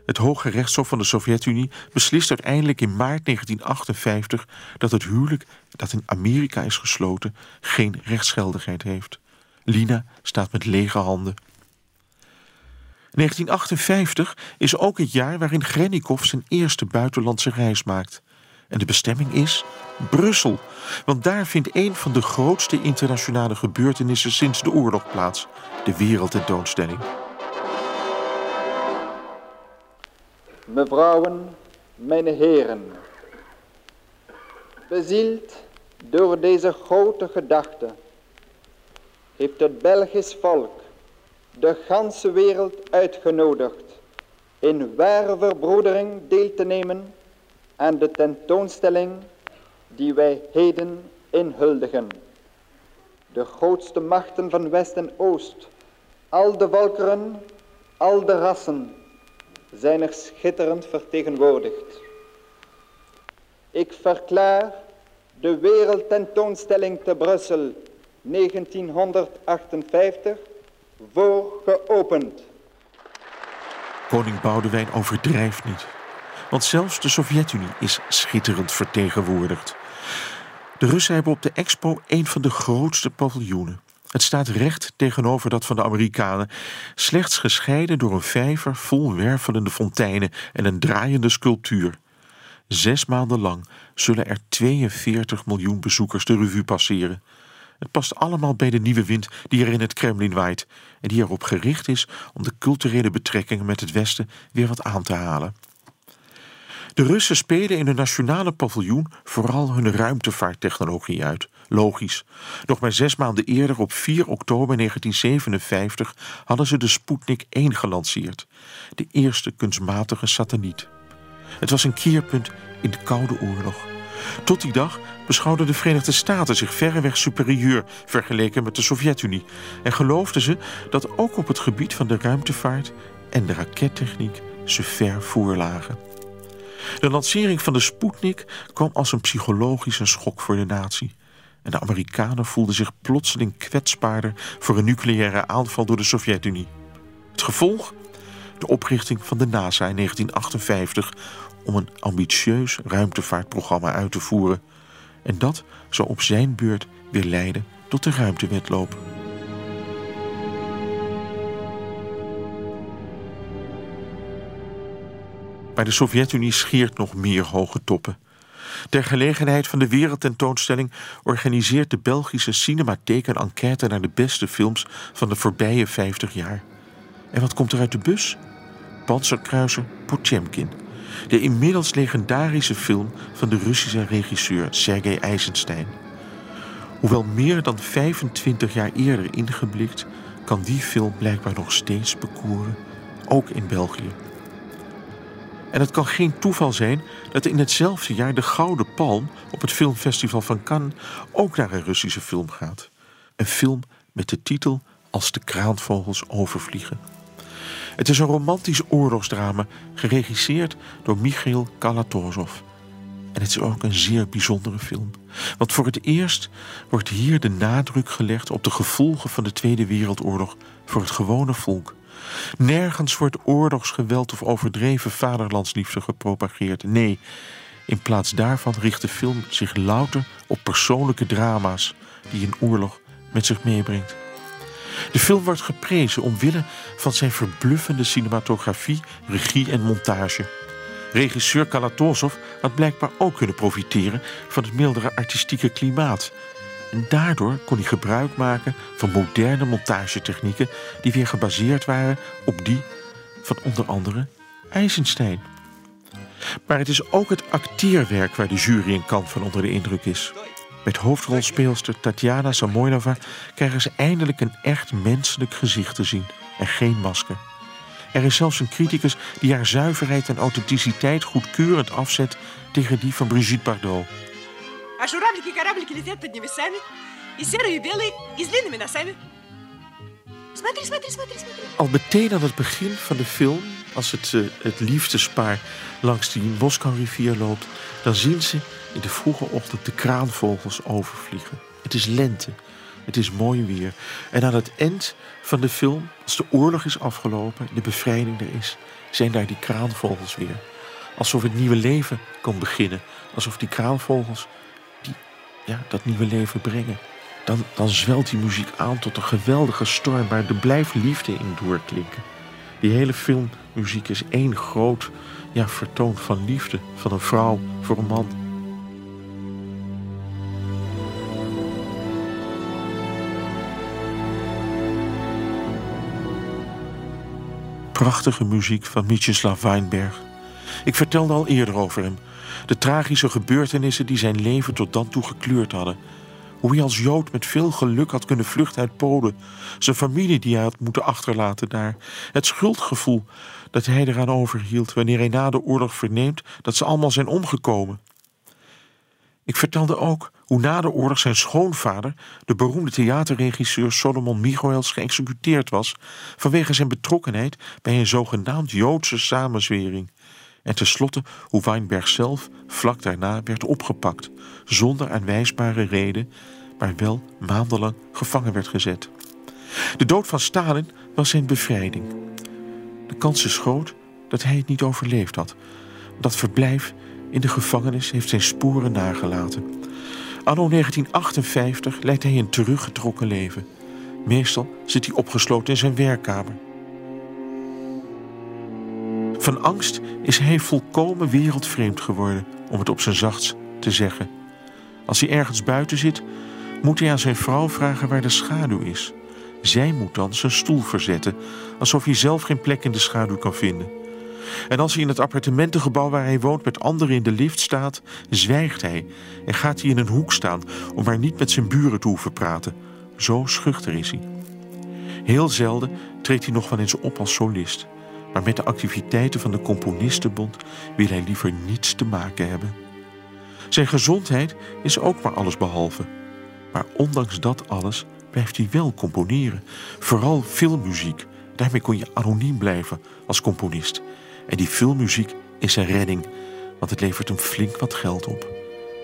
Het Hoge Rechtshof van de Sovjet-Unie beslist uiteindelijk in maart 1958 dat het huwelijk dat in Amerika is gesloten geen rechtsgeldigheid heeft. Lina staat met lege handen. 1958 is ook het jaar waarin Grenikov zijn eerste buitenlandse reis maakt. En de bestemming is Brussel, Want daar vindt een van de grootste internationale gebeurtenissen sinds de oorlog plaats: de wereldtentoonstelling. Mevrouwen, mijn heren, bezield door deze grote gedachte heeft het Belgisch volk de ganse wereld uitgenodigd in ware verbroedering deel te nemen aan de tentoonstelling die wij heden inhuldigen. De grootste machten van West en Oost, al de volkeren, al de rassen, zijn er schitterend vertegenwoordigd. Ik verklaar de wereldtentoonstelling te Brussel 1958 voor geopend. Koning Boudewijn overdrijft niet. Want zelfs de Sovjet-Unie is schitterend vertegenwoordigd. De Russen hebben op de expo een van de grootste paviljoenen. Het staat recht tegenover dat van de Amerikanen, slechts gescheiden door een vijver vol wervelende fonteinen en een draaiende sculptuur. Zes maanden lang zullen er 42 miljoen bezoekers de revue passeren. Het past allemaal bij de nieuwe wind die er in het Kremlin waait en die erop gericht is om de culturele betrekkingen met het Westen weer wat aan te halen. De Russen spelen in hun nationale paviljoen vooral hun ruimtevaarttechnologie uit. Logisch. Nog maar zes maanden eerder, op 4 oktober 1957, hadden ze de Sputnik 1 gelanceerd. De eerste kunstmatige satelliet. Het was een keerpunt in de Koude Oorlog. Tot die dag beschouwden de Verenigde Staten zich verreweg superieur vergeleken met de Sovjet-Unie en geloofden ze dat ook op het gebied van de ruimtevaart en de rakettechniek ze ver voorlagen. De lancering van de Sputnik kwam als een psychologische schok voor de natie. En de Amerikanen voelden zich plotseling kwetsbaarder voor een nucleaire aanval door de Sovjet-Unie. Het gevolg? De oprichting van de NASA in 1958 om een ambitieus ruimtevaartprogramma uit te voeren. En dat zou op zijn beurt weer leiden tot de ruimtewetloop. Maar de Sovjet-Unie scheert nog meer hoge toppen. Ter gelegenheid van de wereldtentoonstelling organiseert de Belgische Cinematheek een enquête naar de beste films van de voorbije 50 jaar. En wat komt er uit de bus? Panzerkruiser Potemkin. De inmiddels legendarische film van de Russische regisseur Sergei Eisenstein. Hoewel meer dan 25 jaar eerder ingeblikt, kan die film blijkbaar nog steeds bekoren, ook in België. En het kan geen toeval zijn dat in hetzelfde jaar de Gouden Palm op het filmfestival van Cannes ook naar een Russische film gaat. Een film met de titel Als de kraanvogels overvliegen. Het is een romantisch oorlogsdrama geregisseerd door Michail Kalatozov. En het is ook een zeer bijzondere film. Want voor het eerst wordt hier de nadruk gelegd op de gevolgen van de Tweede Wereldoorlog voor het gewone volk. Nergens wordt oorlogsgeweld of overdreven vaderlandsliefde gepropageerd. Nee, in plaats daarvan richt de film zich louter op persoonlijke drama's die een oorlog met zich meebrengt. De film wordt geprezen omwille van zijn verbluffende cinematografie, regie en montage. Regisseur Kalatozov had blijkbaar ook kunnen profiteren van het mildere artistieke klimaat. En daardoor kon hij gebruik maken van moderne montagetechnieken die weer gebaseerd waren op die van onder andere Eisenstein. Maar het is ook het acteerwerk waar de jury in kant van onder de indruk is. Met hoofdrolspeelster Tatjana Samoilova krijgen ze eindelijk een echt menselijk gezicht te zien en geen masker. Er is zelfs een criticus die haar zuiverheid en authenticiteit goedkeurend afzet tegen die van Brigitte Bardot. Al meteen aan het begin van de film, als het, eh, het liefdespaar langs die Moskou-rivier loopt, dan zien ze in de vroege ochtend de kraanvogels overvliegen. Het is lente, het is mooi weer. En aan het eind van de film, als de oorlog is afgelopen, de bevrijding er is, zijn daar die kraanvogels weer. Alsof het nieuwe leven kan beginnen. Alsof die kraanvogels die, ja, dat nieuwe leven brengen. Dan, dan zwelt die muziek aan tot een geweldige storm waar er blijft liefde in doorklinken. Die hele filmmuziek is één groot ja, vertoon van liefde van een vrouw voor een man. Prachtige muziek van Mieczysław Weinberg. Ik vertelde al eerder over hem. De tragische gebeurtenissen die zijn leven tot dan toe gekleurd hadden. Hoe hij als Jood met veel geluk had kunnen vluchten uit Polen. Zijn familie die hij had moeten achterlaten daar. Het schuldgevoel dat hij eraan overhield wanneer hij na de oorlog verneemt dat ze allemaal zijn omgekomen. Ik vertelde ook hoe na de oorlog zijn schoonvader, de beroemde theaterregisseur Solomon Michoels, geëxecuteerd was vanwege zijn betrokkenheid bij een zogenaamd Joodse samenzwering. En tenslotte hoe Weinberg zelf vlak daarna werd opgepakt, zonder aanwijsbare reden, maar wel maandenlang gevangen werd gezet. De dood van Stalin was zijn bevrijding. De kans is groot dat hij het niet overleefd had. Dat verblijf in de gevangenis heeft zijn sporen nagelaten. Anno 1958 leidt hij een teruggetrokken leven. Meestal zit hij opgesloten in zijn werkkamer. Van angst is hij volkomen wereldvreemd geworden, om het op zijn zachtst te zeggen. Als hij ergens buiten zit, moet hij aan zijn vrouw vragen waar de schaduw is. Zij moet dan zijn stoel verzetten, alsof hij zelf geen plek in de schaduw kan vinden. En als hij in het appartementengebouw waar hij woont met anderen in de lift staat, zwijgt hij en gaat hij in een hoek staan om maar niet met zijn buren te hoeven praten. Zo schuchter is hij. Heel zelden treedt hij nog wel eens op als solist, maar met de activiteiten van de Componistenbond wil hij liever niets te maken hebben. Zijn gezondheid is ook maar alles behalve. Maar ondanks dat alles blijft hij wel componeren, vooral filmmuziek. Daarmee kon je anoniem blijven als componist. En die filmmuziek is zijn redding, want het levert hem flink wat geld op.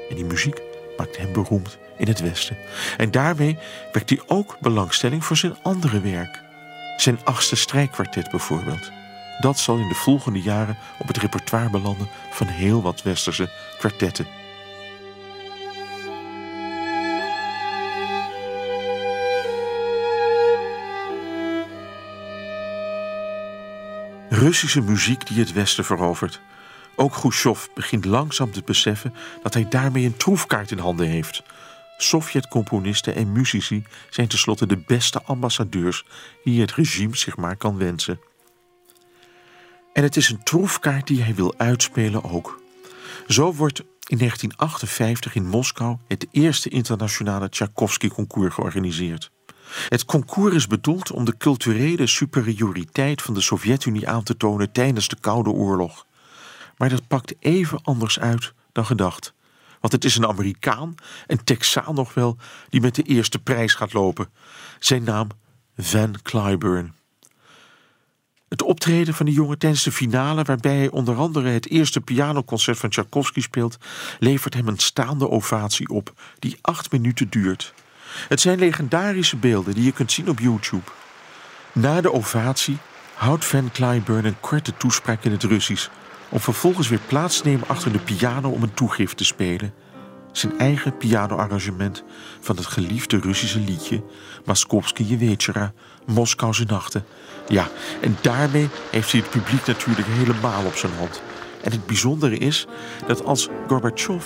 En die muziek maakt hem beroemd in het Westen. En daarmee wekt hij ook belangstelling voor zijn andere werk. Zijn achtste strijkkwartet bijvoorbeeld. Dat zal in de volgende jaren op het repertoire belanden van heel wat Westerse kwartetten. Russische muziek die het Westen verovert. Ook Khrushchev begint langzaam te beseffen dat hij daarmee een troefkaart in handen heeft. Sovjet-componisten en muzici zijn tenslotte de beste ambassadeurs die het regime zich maar kan wensen. En het is een troefkaart die hij wil uitspelen ook. Zo wordt in 1958 in Moskou het eerste internationale Tchaikovsky-concours georganiseerd. Het concours is bedoeld om de culturele superioriteit van de Sovjet-Unie aan te tonen tijdens de Koude Oorlog. Maar dat pakt even anders uit dan gedacht. Want het is een Amerikaan, een Texaan nog wel, die met de eerste prijs gaat lopen. Zijn naam Van Cliburn. Het optreden van de jongen tijdens de finale, waarbij hij onder andere het eerste pianoconcert van Tchaikovsky speelt, levert hem een staande ovatie op, die acht minuten duurt. Het zijn legendarische beelden die je kunt zien op YouTube. Na de ovatie houdt Van Cliburn een korte toespraak in het Russisch, om vervolgens weer plaats te nemen achter de piano om een toegift te spelen. Zijn eigen pianoarrangement van het geliefde Russische liedje Maskovski Jewetjera, Moskouse Nachten. Ja, en daarmee heeft hij het publiek natuurlijk helemaal op zijn hand. En het bijzondere is dat als Gorbachev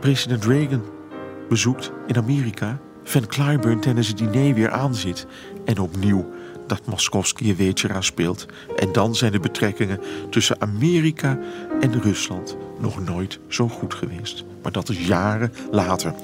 president Reagan bezoekt in Amerika, van Clyburn tijdens het diner weer aanzit. En opnieuw dat Moskowski een weetje eraan speelt. En dan zijn de betrekkingen tussen Amerika en Rusland nog nooit zo goed geweest. Maar dat is jaren later.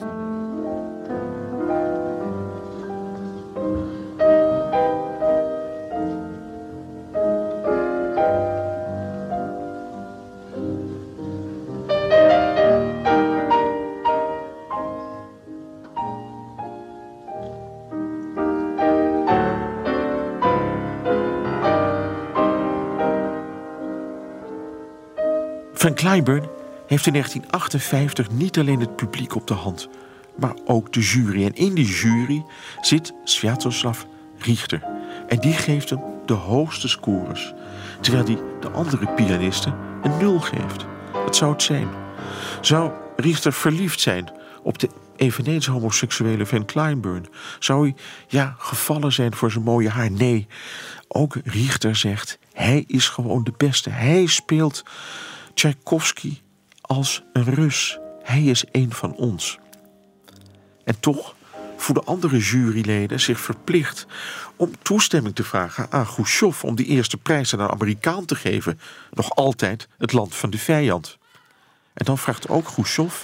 Van Cliburn heeft in 1958 niet alleen het publiek op de hand, maar ook de jury. En in die jury zit Sviatoslav Richter. En die geeft hem de hoogste scores, terwijl hij de andere pianisten een nul geeft. Wat zou het zijn? Zou Richter verliefd zijn op de eveneens homoseksuele Van Cliburn? Zou hij ja, gevallen zijn voor zijn mooie haar? Nee, ook Richter zegt, hij is gewoon de beste. Hij speelt Tchaikovsky als een Rus. Hij is een van ons. En toch voelen andere juryleden zich verplicht om toestemming te vragen aan Khrushchev om die eerste prijs aan een Amerikaan te geven, nog altijd het land van de vijand. En dan vraagt ook Khrushchev: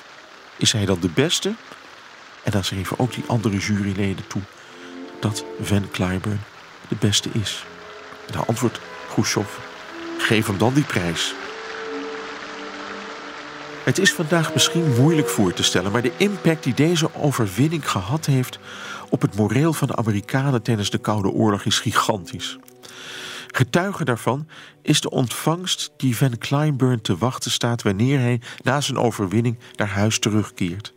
is hij dan de beste? En dan schreven ook die andere juryleden toe dat Van Cliburn de beste is. Dan antwoordt Khrushchev: geef hem dan die prijs. Het is vandaag misschien moeilijk voor te stellen, maar de impact die deze overwinning gehad heeft op het moreel van de Amerikanen tijdens de Koude Oorlog is gigantisch. Getuige daarvan is de ontvangst die Van Cliburn te wachten staat wanneer hij na zijn overwinning naar huis terugkeert.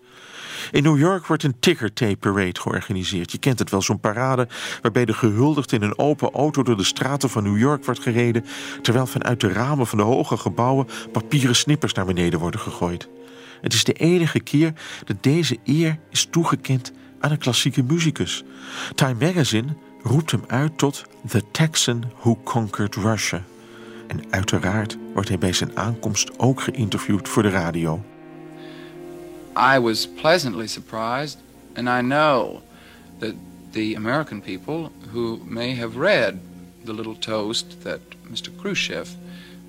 In New York wordt een ticker tape parade georganiseerd. Je kent het wel, zo'n parade waarbij de gehuldigd in een open auto door de straten van New York wordt gereden, terwijl vanuit de ramen van de hoge gebouwen papieren snippers naar beneden worden gegooid. Het is de enige keer dat deze eer is toegekend aan een klassieke muzikus. Time Magazine roept hem uit tot The Texan Who Conquered Russia. En uiteraard wordt hij bij zijn aankomst ook geïnterviewd voor de radio. I was pleasantly surprised, and I know that the American people who may have read the little toast that Mr. Khrushchev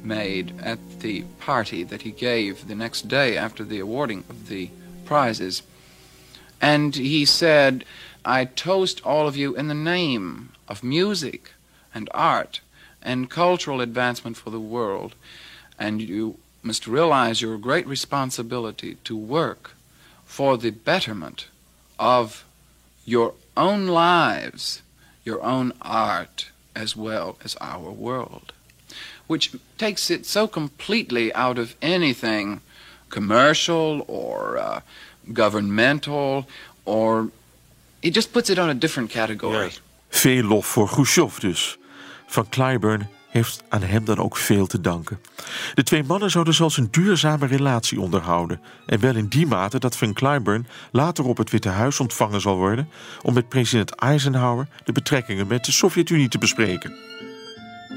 made at the party that he gave the next day after the awarding of the prizes. And he said, I toast all of you in the name of music and art and cultural advancement for the world. And you must realize your great responsibility to work for the betterment of your own lives, your own art, as well as our world. Which takes it so completely out of anything commercial or uh, governmental, or it just puts it on a different category. Veel lof voor Khrushchev dus. Van Clyburn heeft aan hem dan ook veel te danken. De twee mannen zouden zelfs een duurzame relatie onderhouden. En wel in die mate dat Van Clyburn later op het Witte Huis ontvangen zal worden om met president Eisenhower de betrekkingen met de Sovjet-Unie te bespreken.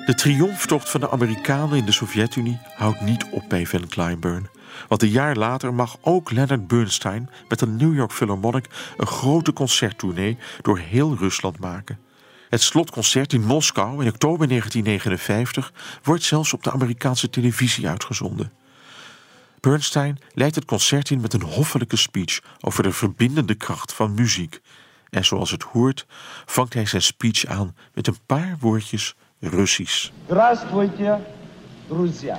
De triomftocht van de Amerikanen in de Sovjet-Unie houdt niet op bij Van Cliburn. Want een jaar later mag ook Leonard Bernstein met de New York Philharmonic een grote concerttournee door heel Rusland maken. Het slotconcert in Moskou in oktober 1959 wordt zelfs op de Amerikaanse televisie uitgezonden. Bernstein leidt het concert in met een hoffelijke speech over de verbindende kracht van muziek. En zoals het hoort, vangt hij zijn speech aan met een paar woordjes Russisch. Здравствуйте, друзья.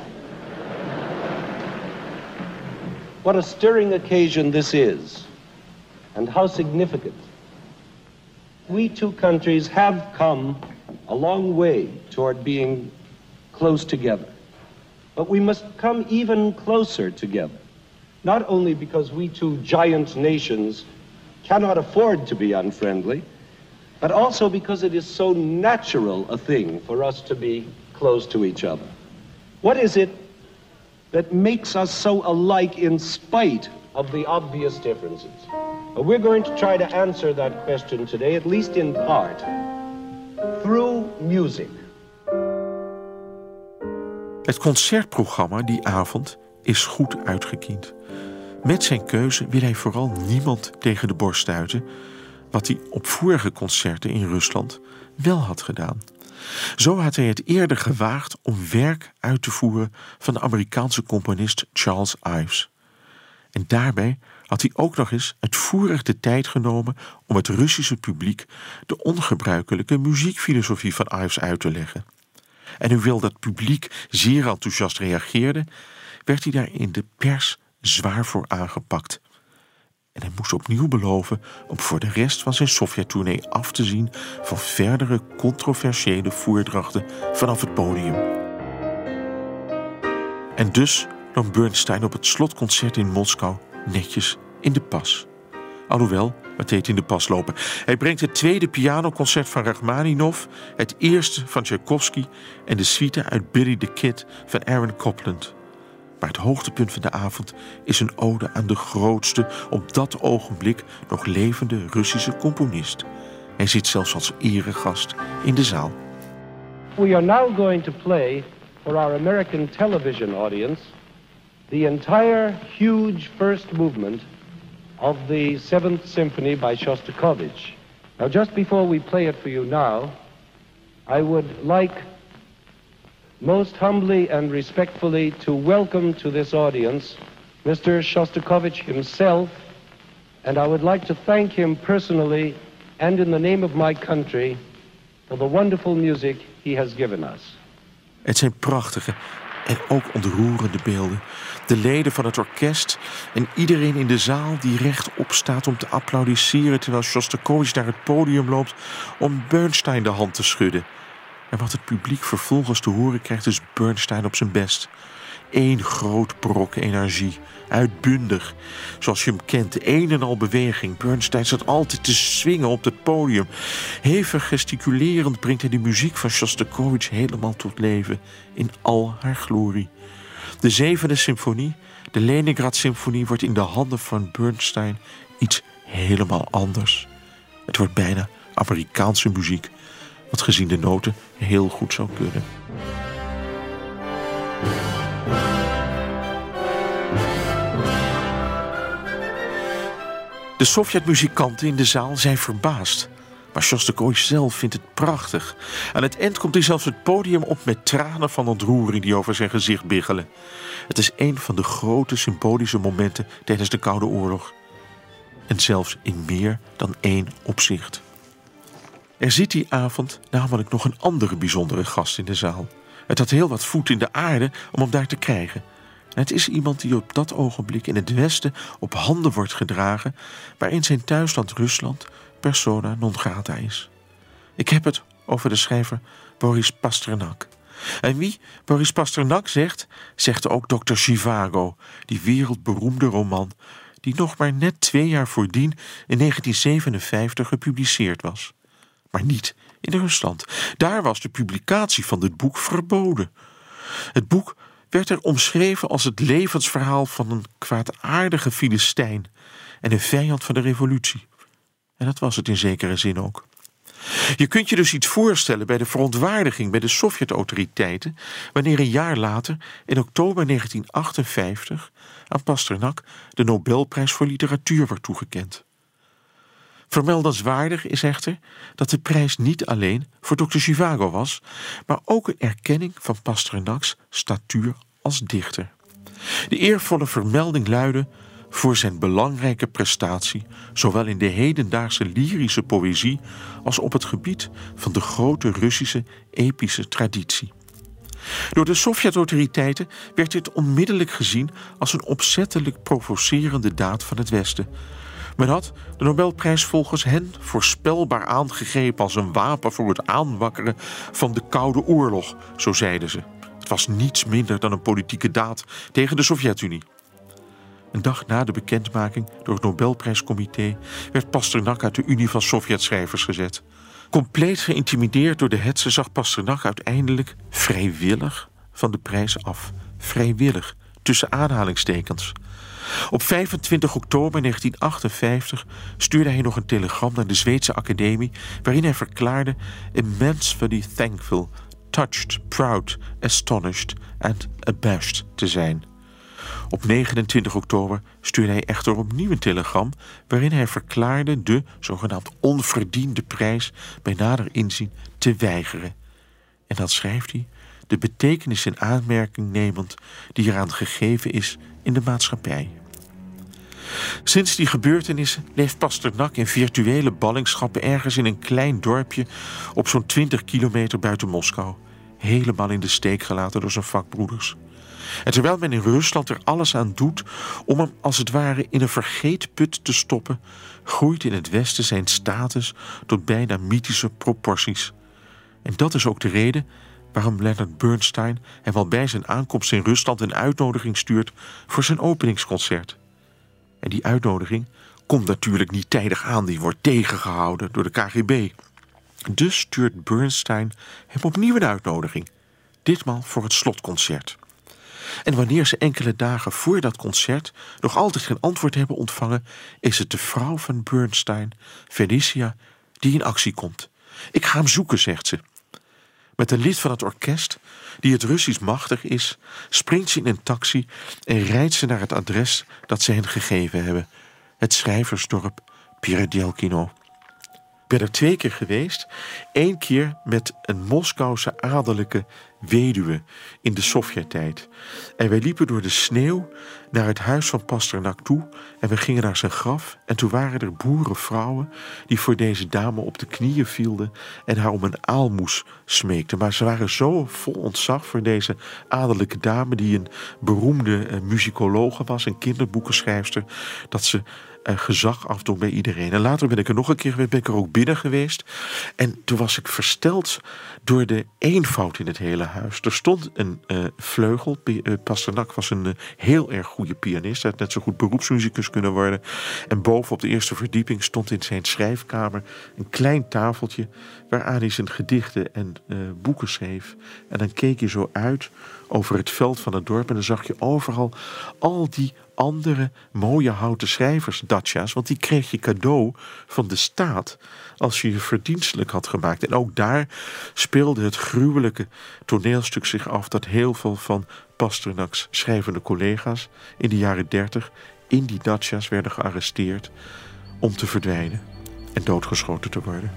What a stirring occasion this is, and how significant. We two countries have come a long way toward being close together. But we must come even closer together, not only because we two giant nations cannot afford to be unfriendly, but also because it is so natural a thing for us to be close to each other. What is it that makes us so alike in spite of the obvious differences? We're going to try to answer that question today, at least in part, through music. Het concertprogramma die avond is goed uitgekiend. Met zijn keuze wil hij vooral niemand tegen de borst stuiten, wat hij op vorige concerten in Rusland wel had gedaan. Zo had hij het eerder gewaagd om werk uit te voeren van de Amerikaanse componist Charles Ives. En daarbij had hij ook nog eens uitvoerig de tijd genomen om het Russische publiek de ongebruikelijke muziekfilosofie van Ives uit te leggen. En hoewel dat publiek zeer enthousiast reageerde, werd hij daar in de pers zwaar voor aangepakt. En hij moest opnieuw beloven om voor de rest van zijn Sovjet-tournee af te zien van verdere controversiële voerdrachten vanaf het podium. En dus nam Bernstein op het slotconcert in Moskou netjes in de pas. Alhoewel, wat heet in de pas lopen? Hij brengt het tweede pianoconcert van Rachmaninov, het eerste van Tchaikovsky en de suite uit Billy the Kid van Aaron Copland. Maar het hoogtepunt van de avond is een ode aan de grootste, op dat ogenblik nog levende Russische componist. Hij zit zelfs als eregast in de zaal. We are now going to play for our American television audience the entire huge first movement of the Seventh Symphony by Shostakovich. Now, just before we play it for you now, I would like most humbly and respectfully to welcome to this audience Mr. Shostakovich himself, and I would like to thank him personally and in the name of my country for the wonderful music he has given us. Het zijn prachtige en ook ontroerende beelden. De leden van het orkest en iedereen in de zaal die rechtop staat om te applaudisseren terwijl Shostakovich naar het podium loopt om Bernstein de hand te schudden. En wat het publiek vervolgens te horen krijgt is Bernstein op zijn best. Eén groot brok energie, uitbundig, zoals je hem kent, een en al beweging. Bernstein zat altijd te swingen op het podium. Hevig gesticulerend brengt hij de muziek van Shostakovich helemaal tot leven, in al haar glorie. De zevende symfonie, de Leningrad-symfonie, wordt in de handen van Bernstein iets helemaal anders. Het wordt bijna Amerikaanse muziek, wat gezien de noten heel goed zou kunnen. De Sovjet-muzikanten in de zaal zijn verbaasd. Maar Shostakovich zelf vindt het prachtig. Aan het eind komt hij zelfs het podium op met tranen van ontroering die over zijn gezicht biggelen. Het is een van de grote symbolische momenten tijdens de Koude Oorlog. En zelfs in meer dan één opzicht. Er zit die avond namelijk nog een andere bijzondere gast in de zaal. Het had heel wat voet in de aarde om hem daar te krijgen. En het is iemand die op dat ogenblik in het Westen op handen wordt gedragen, waarin zijn thuisland Rusland persona non grata is. Ik heb het over de schrijver Boris Pasternak. En wie Boris Pasternak zegt, zegt ook Dr. Zhivago, die wereldberoemde roman, die nog maar net twee jaar voordien in 1957 gepubliceerd was. Maar niet in Rusland. Daar was de publicatie van dit boek verboden. Het boek werd er omschreven als het levensverhaal van een kwaadaardige Filistijn en een vijand van de revolutie. En dat was het in zekere zin ook. Je kunt je dus iets voorstellen bij de verontwaardiging bij de Sovjet-autoriteiten wanneer een jaar later, in oktober 1958, aan Pasternak de Nobelprijs voor literatuur wordt toegekend. Vermeldenswaardig is echter dat de prijs niet alleen voor Dr. Zhivago was, maar ook een erkenning van Pasternak's statuur als dichter. De eervolle vermelding luidde voor zijn belangrijke prestatie, zowel in de hedendaagse lyrische poëzie als op het gebied van de grote Russische epische traditie. Door de Sovjet-autoriteiten werd dit onmiddellijk gezien als een opzettelijk provocerende daad van het Westen. Men had de Nobelprijs volgens hen voorspelbaar aangegrepen als een wapen voor het aanwakkeren van de Koude Oorlog, zo zeiden ze. Het was niets minder dan een politieke daad tegen de Sovjet-Unie. Een dag na de bekendmaking door het Nobelprijscomité werd Pasternak uit de Unie van Sovjetschrijvers gezet. Compleet geïntimideerd door de hetze zag Pasternak uiteindelijk vrijwillig van de prijs af. Vrijwillig, tussen aanhalingstekens. Op 25 oktober 1958 stuurde hij nog een telegram naar de Zweedse Academie waarin hij verklaarde immensely thankful, touched, proud, astonished and abashed te zijn. Op 29 oktober stuurde hij echter opnieuw een telegram waarin hij verklaarde de zogenaamd onverdiende prijs bij nader inzien te weigeren. En dat schrijft hij de betekenis in aanmerking nemend die eraan gegeven is in de maatschappij. Sinds die gebeurtenissen leeft Pasternak in virtuele ballingschappen ergens in een klein dorpje op zo'n 20 kilometer buiten Moskou, helemaal in de steek gelaten door zijn vakbroeders. En terwijl men in Rusland er alles aan doet om hem als het ware in een vergeetput te stoppen, groeit in het Westen zijn status tot bijna mythische proporties. En dat is ook de reden waarom Leonard Bernstein hem al bij zijn aankomst in Rusland een uitnodiging stuurt voor zijn openingsconcert. En die uitnodiging komt natuurlijk niet tijdig aan, die wordt tegengehouden door de KGB. Dus stuurt Bernstein hem opnieuw een uitnodiging, ditmaal voor het slotconcert. En wanneer ze enkele dagen voor dat concert nog altijd geen antwoord hebben ontvangen, is het de vrouw van Bernstein, Felicia, die in actie komt. Ik ga hem zoeken, zegt ze. Met een lid van het orkest, die het Russisch machtig is, springt ze in een taxi en rijdt ze naar het adres dat ze hen gegeven hebben. het schrijversdorp Pierdelkino. Ik ben er twee keer geweest. Eén keer met een Moskouse adellijke weduwe in de Sovjet-tijd. En wij liepen door de sneeuw naar het huis van Pasternak toe. En we gingen naar zijn graf. En toen waren er boerenvrouwen die voor deze dame op de knieën vielden en haar om een aalmoes smeekten. Maar ze waren zo vol ontzag voor deze adellijke dame, die een beroemde uh, muzikologe was, een kinderboekenschrijfster, dat ze gezag afdoen bij iedereen. En later ben ik er nog een keer geweest, ben ik er ook binnen geweest. En toen was ik versteld door de eenvoud in het hele huis. Er stond een uh, vleugel. Uh, Pasternak was een heel erg goede pianist. Hij had net zo goed beroepsmuzikus kunnen worden. En boven op de eerste verdieping stond in zijn schrijfkamer een klein tafeltje waaraan hij zijn gedichten en boeken schreef. En dan keek je zo uit over het veld van het dorp en dan zag je overal al die andere mooie houten schrijvers, dacia's, want die kreeg je cadeau van de staat als je je verdienstelijk had gemaakt. En ook daar speelde het gruwelijke toneelstuk zich af dat heel veel van Pasternak's schrijvende collega's in de jaren dertig in die dacia's werden gearresteerd om te verdwijnen en doodgeschoten te worden.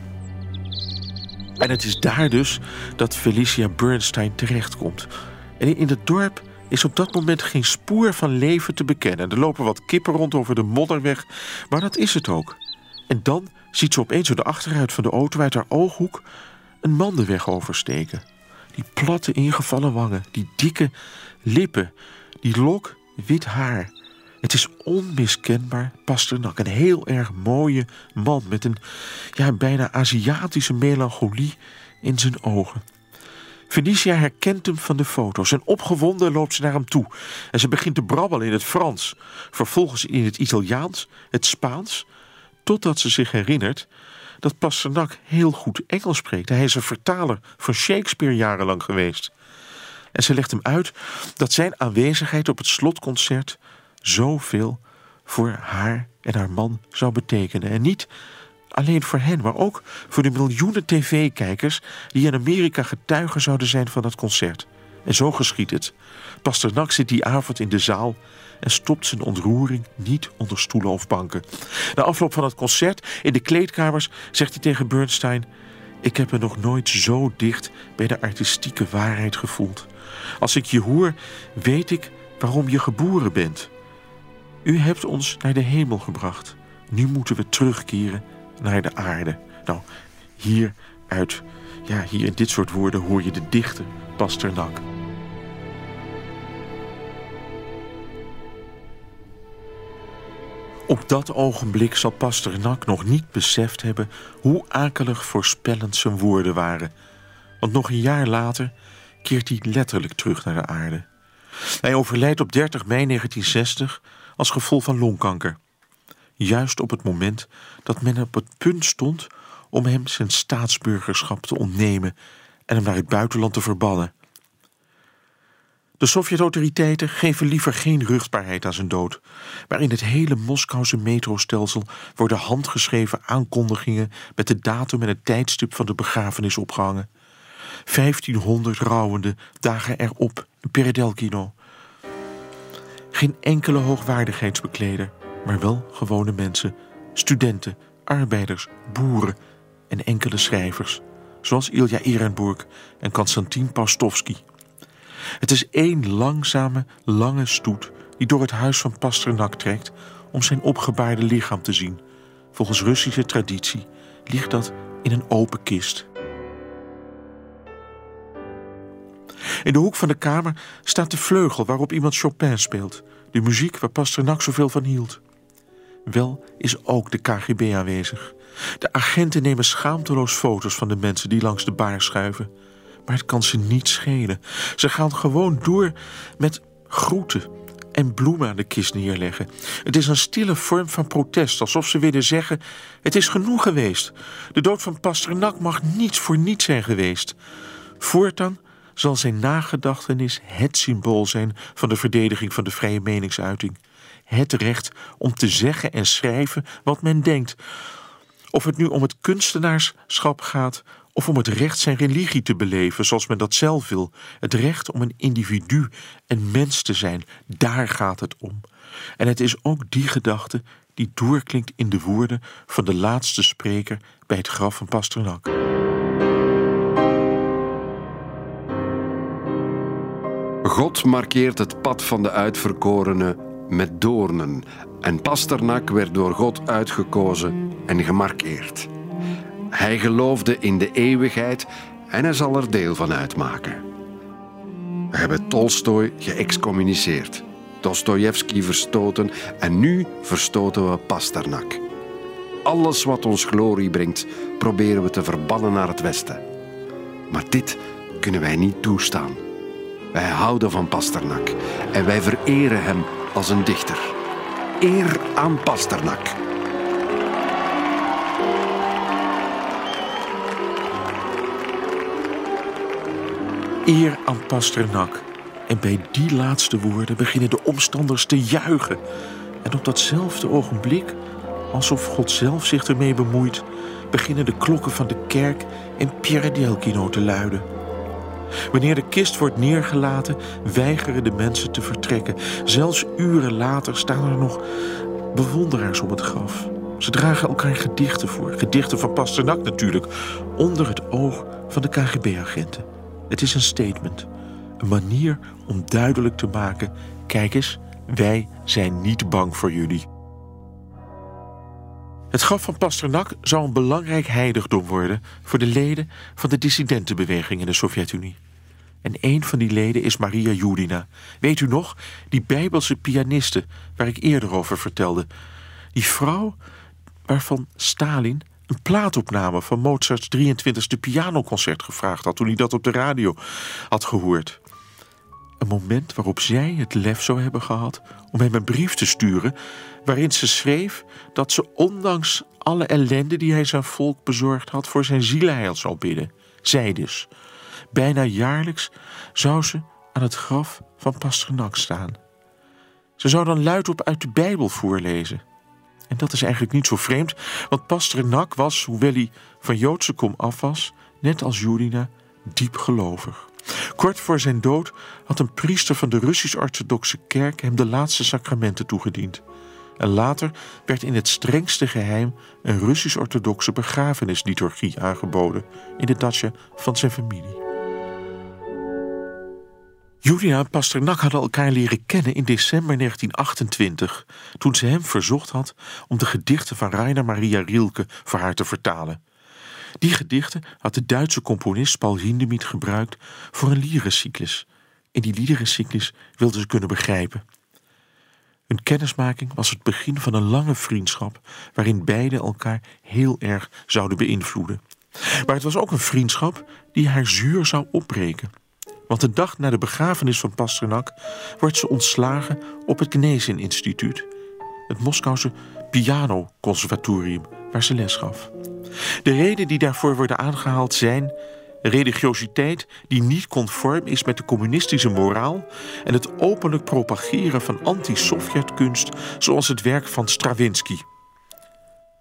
En het is daar dus dat Felicia Bernstein terechtkomt. En in het dorp is op dat moment geen spoor van leven te bekennen. Er lopen wat kippen rond over de modderweg, maar dat is het ook. En dan ziet ze opeens door de achteruit van de auto uit haar ooghoek een man de weg oversteken. Die platte ingevallen wangen, die dikke lippen, die lok wit haar. Het is onmiskenbaar Pasternak, een heel erg mooie man met een ja, bijna Aziatische melancholie in zijn ogen. Felicia herkent hem van de foto's en opgewonden loopt ze naar hem toe. En ze begint te brabbelen in het Frans, vervolgens in het Italiaans, het Spaans, totdat ze zich herinnert dat Pasternak heel goed Engels spreekt. Hij is een vertaler van Shakespeare jarenlang geweest. En ze legt hem uit dat zijn aanwezigheid op het slotconcert zoveel voor haar en haar man zou betekenen. En niet alleen voor hen, maar ook voor de miljoenen tv-kijkers die in Amerika getuigen zouden zijn van het concert. En zo geschiet het. Pasternak zit die avond in de zaal en stopt zijn ontroering niet onder stoelen of banken. Na afloop van het concert in de kleedkamers zegt hij tegen Bernstein: Ik heb me nog nooit zo dicht bij de artistieke waarheid gevoeld. Als ik je hoor, weet ik waarom je geboren bent. U hebt ons naar de hemel gebracht. Nu moeten we terugkeren naar de aarde. Nou, hier uit, ja, hier in dit soort woorden hoor je de dichter Pasternak. Op dat ogenblik zal Pasternak nog niet beseft hebben hoe akelig voorspellend zijn woorden waren. Want nog een jaar later keert hij letterlijk terug naar de aarde. Hij overlijdt op 30 mei 1960 als gevolg van longkanker. Juist op het moment dat men op het punt stond om hem zijn staatsburgerschap te ontnemen en hem naar het buitenland te verbannen. De Sovjet-autoriteiten geven liever geen ruchtbaarheid aan zijn dood, maar in het hele Moskouse metrostelsel worden handgeschreven aankondigingen met de datum en het tijdstip van de begrafenis opgehangen. 1500 rouwende dagen erop in Peredelkino. Geen enkele hoogwaardigheidsbekleder, maar wel gewone mensen, studenten, arbeiders, boeren en enkele schrijvers, zoals Ilja Ehrenburg en Konstantin Paustovsky. Het is één langzame, lange stoet die door het huis van Pasternak trekt om zijn opgebaarde lichaam te zien. Volgens Russische traditie ligt dat in een open kist. In de hoek van de kamer staat de vleugel waarop iemand Chopin speelt, de muziek waar Pasternak zoveel van hield. Wel is ook de KGB aanwezig. De agenten nemen schaamteloos foto's van de mensen die langs de baar schuiven. Maar het kan ze niet schelen. Ze gaan gewoon door met groeten en bloemen aan de kist neerleggen. Het is een stille vorm van protest, alsof ze willen zeggen: Het is genoeg geweest. De dood van Pasternak mag niets voor niets zijn geweest. Voortaan zal zijn nagedachtenis het symbool zijn van de verdediging van de vrije meningsuiting. Het recht om te zeggen en schrijven wat men denkt. Of het nu om het kunstenaarschap gaat of om het recht zijn religie te beleven zoals men dat zelf wil. Het recht om een individu en mens te zijn, daar gaat het om. En het is ook die gedachte die doorklinkt in de woorden van de laatste spreker bij het graf van Pasternak. God markeert het pad van de uitverkorene met doornen. En Pasternak werd door God uitgekozen en gemarkeerd. Hij geloofde in de eeuwigheid en hij zal er deel van uitmaken. We hebben Tolstoy geëxcommuniceerd, Dostojevski verstoten en nu verstoten we Pasternak. Alles wat ons glorie brengt, proberen we te verbannen naar het Westen. Maar dit kunnen wij niet toestaan. Wij houden van Pasternak en wij vereren hem als een dichter. Eer aan Pasternak. Eer aan Pasternak. En bij die laatste woorden beginnen de omstanders te juichen. En op datzelfde ogenblik, alsof God zelf zich ermee bemoeit, beginnen de klokken van de kerk in Pierre te luiden. Wanneer de kist wordt neergelaten, weigeren de mensen te vertrekken. Zelfs uren later staan er nog bewonderaars om het graf. Ze dragen elkaar gedichten voor. Gedichten van Pasternak natuurlijk. Onder het oog van de KGB-agenten. Het is een statement. Een manier om duidelijk te maken... kijk eens, wij zijn niet bang voor jullie. Het graf van Pasternak zou een belangrijk heiligdom worden voor de leden van de dissidentenbeweging in de Sovjet-Unie. En een van die leden is Maria Judina. Weet u nog? Die Bijbelse pianiste waar ik eerder over vertelde. Die vrouw waarvan Stalin een plaatopname van Mozarts 23e pianoconcert gevraagd had toen hij dat op de radio had gehoord. Een moment waarop zij het lef zou hebben gehad om hem een brief te sturen waarin ze schreef dat ze ondanks alle ellende die hij zijn volk bezorgd had voor zijn zielheil zou bidden. Zij dus. Bijna jaarlijks zou ze aan het graf van Pasternak staan. Ze zou dan luidop uit de Bijbel voorlezen. En dat is eigenlijk niet zo vreemd, want Pasternak was, hoewel hij van Joodse kom af was, net als Judina, diep gelovig. Kort voor zijn dood had een priester van de Russisch-Orthodoxe Kerk hem de laatste sacramenten toegediend. En later werd in het strengste geheim een Russisch-Orthodoxe begrafenisliturgie aangeboden in de datsja van zijn familie. Julia en Pasternak hadden elkaar leren kennen in december 1928, toen ze hem verzocht had om de gedichten van Rainer Maria Rilke voor haar te vertalen. Die gedichten had de Duitse componist Paul Hindemith gebruikt voor een lierencyclus. In die lierencyclus wilden ze kunnen begrijpen. Hun kennismaking was het begin van een lange vriendschap waarin beiden elkaar heel erg zouden beïnvloeden. Maar het was ook een vriendschap die haar zuur zou opbreken. Want de dag na de begrafenis van Pasternak wordt ze ontslagen op het Gnezin Instituut, het Moskouse pianoconservatorium waar ze les gaf. De redenen die daarvoor worden aangehaald zijn religiositeit die niet conform is met de communistische moraal en het openlijk propageren van anti-Sovjetkunst zoals het werk van Stravinsky.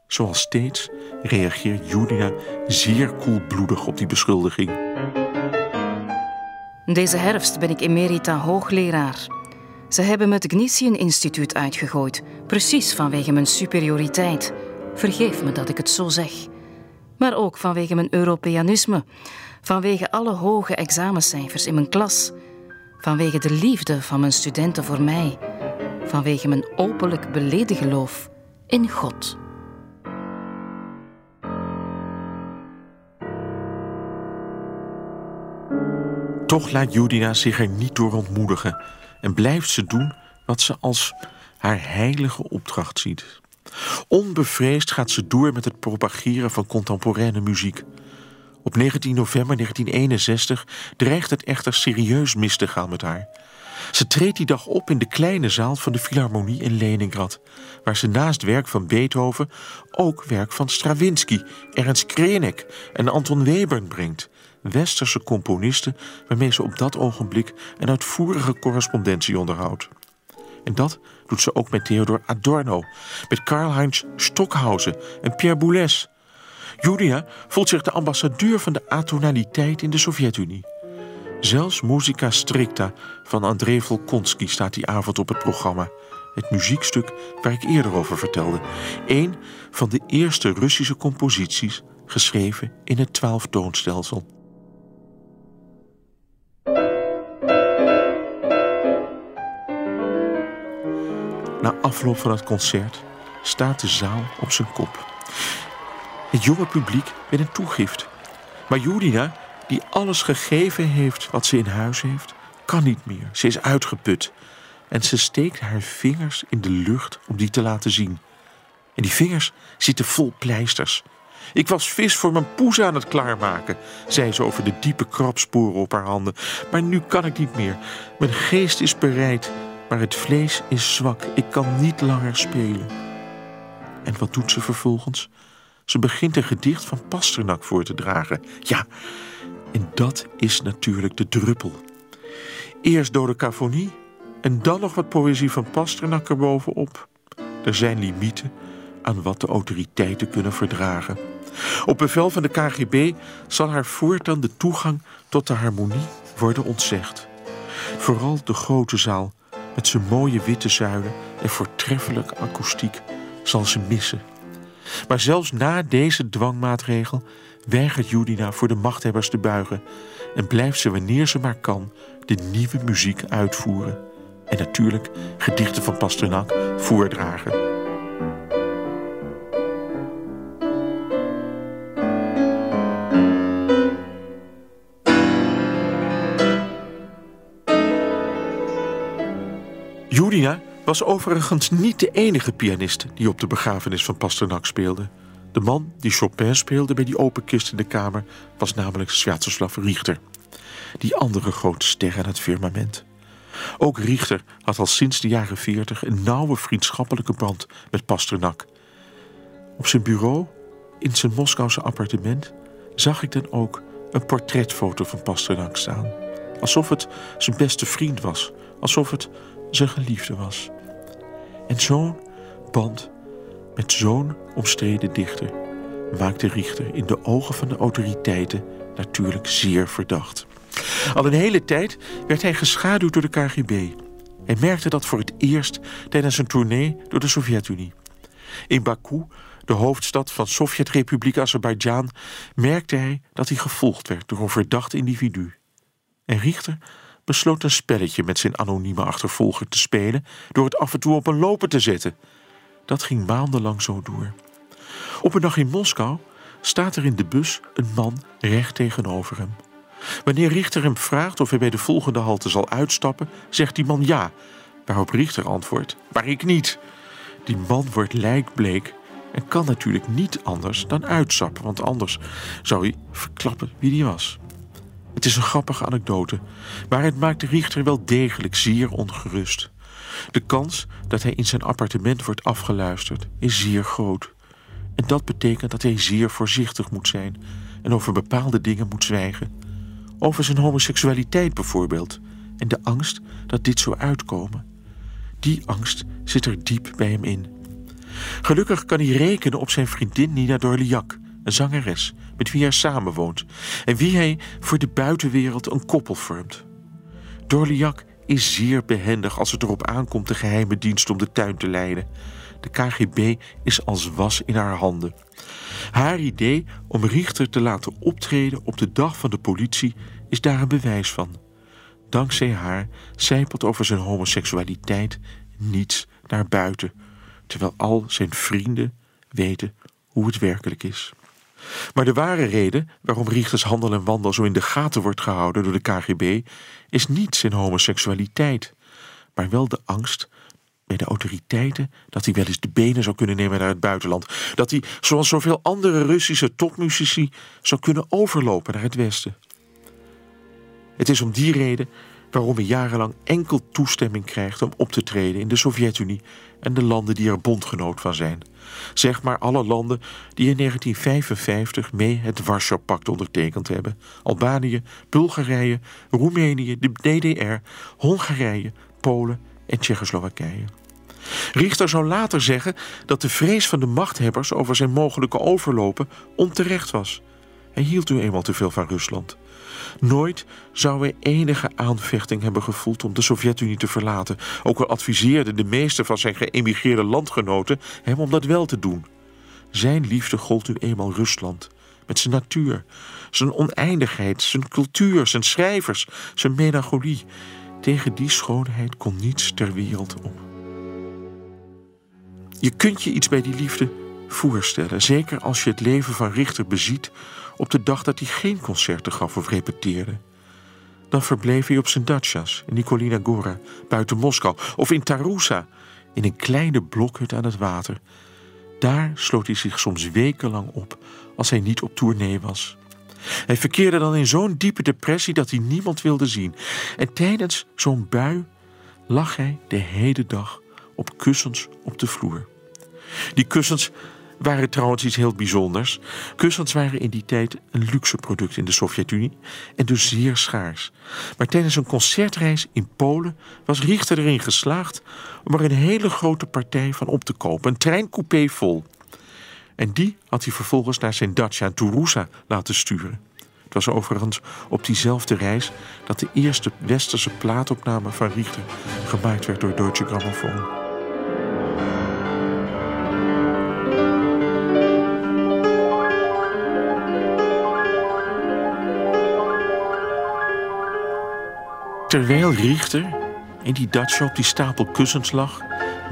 Zoals steeds reageert Julia zeer koelbloedig op die beschuldiging. Deze herfst ben ik emerita hoogleraar. Ze hebben me het Gnisian Instituut uitgegooid, precies vanwege mijn superioriteit. Vergeef me dat ik het zo zeg. Maar ook vanwege mijn Europeanisme, vanwege alle hoge examencijfers in mijn klas, vanwege de liefde van mijn studenten voor mij, vanwege mijn openlijk beleden geloof in God. Toch laat Judina zich er niet door ontmoedigen en blijft ze doen wat ze als haar heilige opdracht ziet. Onbevreesd gaat ze door met het propageren van contemporaine muziek. Op 19 november 1961 dreigt het echter serieus mis te gaan met haar. Ze treedt die dag op in de kleine zaal van de Philharmonie in Leningrad, waar ze naast werk van Beethoven ook werk van Stravinsky, Ernst Krenek en Anton Webern brengt westerse componisten waarmee ze op dat ogenblik een uitvoerige correspondentie onderhoudt. En dat doet ze ook met Theodor Adorno, met Karl-Heinz Stockhausen en Pierre Boulez. Julia voelt zich de ambassadeur van de atonaliteit in de Sovjet-Unie. Zelfs Musica Stricta van André Volkonsky staat die avond op het programma. het muziekstuk waar ik eerder over vertelde. Een van de eerste Russische composities geschreven in het twaalftoonstelsel. Na afloop van het concert staat de zaal op zijn kop. Het jonge publiek met een toegift. Maar Judina, die alles gegeven heeft wat ze in huis heeft, kan niet meer. Ze is uitgeput. En ze steekt haar vingers in de lucht om die te laten zien. En die vingers zitten vol pleisters. Ik was vis voor mijn poes aan het klaarmaken, zei ze over de diepe krabsporen op haar handen. Maar nu kan ik niet meer. Mijn geest is bereid, maar het vlees is zwak. Ik kan niet langer spelen. En wat doet ze vervolgens? Ze begint een gedicht van Pasternak voor te dragen. Ja, en dat is natuurlijk de druppel. Eerst dodecafonie en dan nog wat poëzie van Pasternak erbovenop. Er zijn limieten aan wat de autoriteiten kunnen verdragen. Op bevel van de KGB zal haar voortaan de toegang tot de harmonie worden ontzegd. Vooral de grote zaal met zijn mooie witte zuilen en voortreffelijke akoestiek zal ze missen. Maar zelfs na deze dwangmaatregel weigert Judina voor de machthebbers te buigen en blijft ze wanneer ze maar kan de nieuwe muziek uitvoeren. En natuurlijk gedichten van Pasternak voordragen. Judina was overigens niet de enige pianist die op de begrafenis van Pasternak speelde. De man die Chopin speelde bij die open kist in de kamer was namelijk Sviatoslav Richter. Die andere grote ster aan het firmament. Ook Richter had al sinds de jaren 40 een nauwe vriendschappelijke band met Pasternak. Op zijn bureau, in zijn Moskouse appartement, zag ik dan ook een portretfoto van Pasternak staan. Alsof het zijn beste vriend was, alsof het zijn geliefde was. En zo'n band met zo'n omstreden dichter maakte Richter in de ogen van de autoriteiten natuurlijk zeer verdacht. Al een hele tijd werd hij geschaduwd door de KGB. Hij merkte dat voor het eerst tijdens een tournee door de Sovjet-Unie. In Baku, de hoofdstad van Sovjet-Republiek Azerbeidzjan, merkte hij dat hij gevolgd werd door een verdacht individu. En Richter besloot een spelletje met zijn anonieme achtervolger te spelen door het af en toe op een lopen te zetten. Dat ging maandenlang zo door. Op een dag in Moskou staat er in de bus een man recht tegenover hem. Wanneer Richter hem vraagt of hij bij de volgende halte zal uitstappen, zegt die man ja, waarop Richter antwoordt: Maar ik niet. Die man wordt lijkbleek en kan natuurlijk niet anders dan uitstappen, want anders zou hij verklappen wie hij was. Het is een grappige anekdote, maar het maakt de Richter wel degelijk zeer ongerust. De kans dat hij in zijn appartement wordt afgeluisterd is zeer groot. En dat betekent dat hij zeer voorzichtig moet zijn en over bepaalde dingen moet zwijgen. Over zijn homoseksualiteit bijvoorbeeld en de angst dat dit zou uitkomen. Die angst zit er diep bij hem in. Gelukkig kan hij rekenen op zijn vriendin Nina Dorliak, een zangeres met wie hij samenwoont en wie hij voor de buitenwereld een koppel vormt. Dorliak is zeer behendig als het erop aankomt de geheime dienst om de tuin te leiden. De KGB is als was in haar handen. Haar idee om Richter te laten optreden op de dag van de politie is daar een bewijs van. Dankzij haar zijpelt over zijn homoseksualiteit niets naar buiten, terwijl al zijn vrienden weten hoe het werkelijk is. Maar de ware reden waarom Richters handel en wandel zo in de gaten wordt gehouden door de KGB is niet zijn homoseksualiteit, maar wel de angst bij de autoriteiten dat hij wel eens de benen zou kunnen nemen naar het buitenland. Dat hij, zoals zoveel andere Russische topmuzici, zou kunnen overlopen naar het Westen. Het is om die reden waarom hij jarenlang enkel toestemming krijgt om op te treden in de Sovjet-Unie en de landen die er bondgenoot van zijn. Zeg maar alle landen die in 1955 mee het Warschau-pact ondertekend hebben: Albanië, Bulgarije, Roemenië, de DDR, Hongarije, Polen en Tsjechoslowakije. Richter zou later zeggen dat de vrees van de machthebbers over zijn mogelijke overlopen onterecht was. Hij hield nu eenmaal te veel van Rusland. Nooit zou hij enige aanvechting hebben gevoeld om de Sovjet-Unie te verlaten. Ook al adviseerden de meeste van zijn geëmigreerde landgenoten hem om dat wel te doen. Zijn liefde gold nu eenmaal Rusland. Met zijn natuur, zijn oneindigheid, zijn cultuur, zijn schrijvers, zijn melancholie. Tegen die schoonheid kon niets ter wereld op. Je kunt je iets bij die liefde voorstellen, zeker als je het leven van Richter beziet op de dag dat hij geen concerten gaf of repeteerde. Dan verbleef hij op zijn dachas in Nikolina Gora, buiten Moskou, of in Tarusa, in een kleine blokhut aan het water. Daar sloot hij zich soms wekenlang op als hij niet op tournee was. Hij verkeerde dan in zo'n diepe depressie dat hij niemand wilde zien. En tijdens zo'n bui lag hij de hele dag op kussens op de vloer. Die kussens waren trouwens iets heel bijzonders. Kussens waren in die tijd een luxe product in de Sovjet-Unie en dus zeer schaars. Maar tijdens een concertreis in Polen was Richter erin geslaagd om er een hele grote partij van op te kopen, een treincoupé vol. En die had hij vervolgens naar zijn dacha Turusa laten sturen. Het was overigens op diezelfde reis dat de eerste westerse plaatopname van Richter gemaakt werd door Deutsche Grammophon. Terwijl Richter in die dacha op die stapel kussens lag,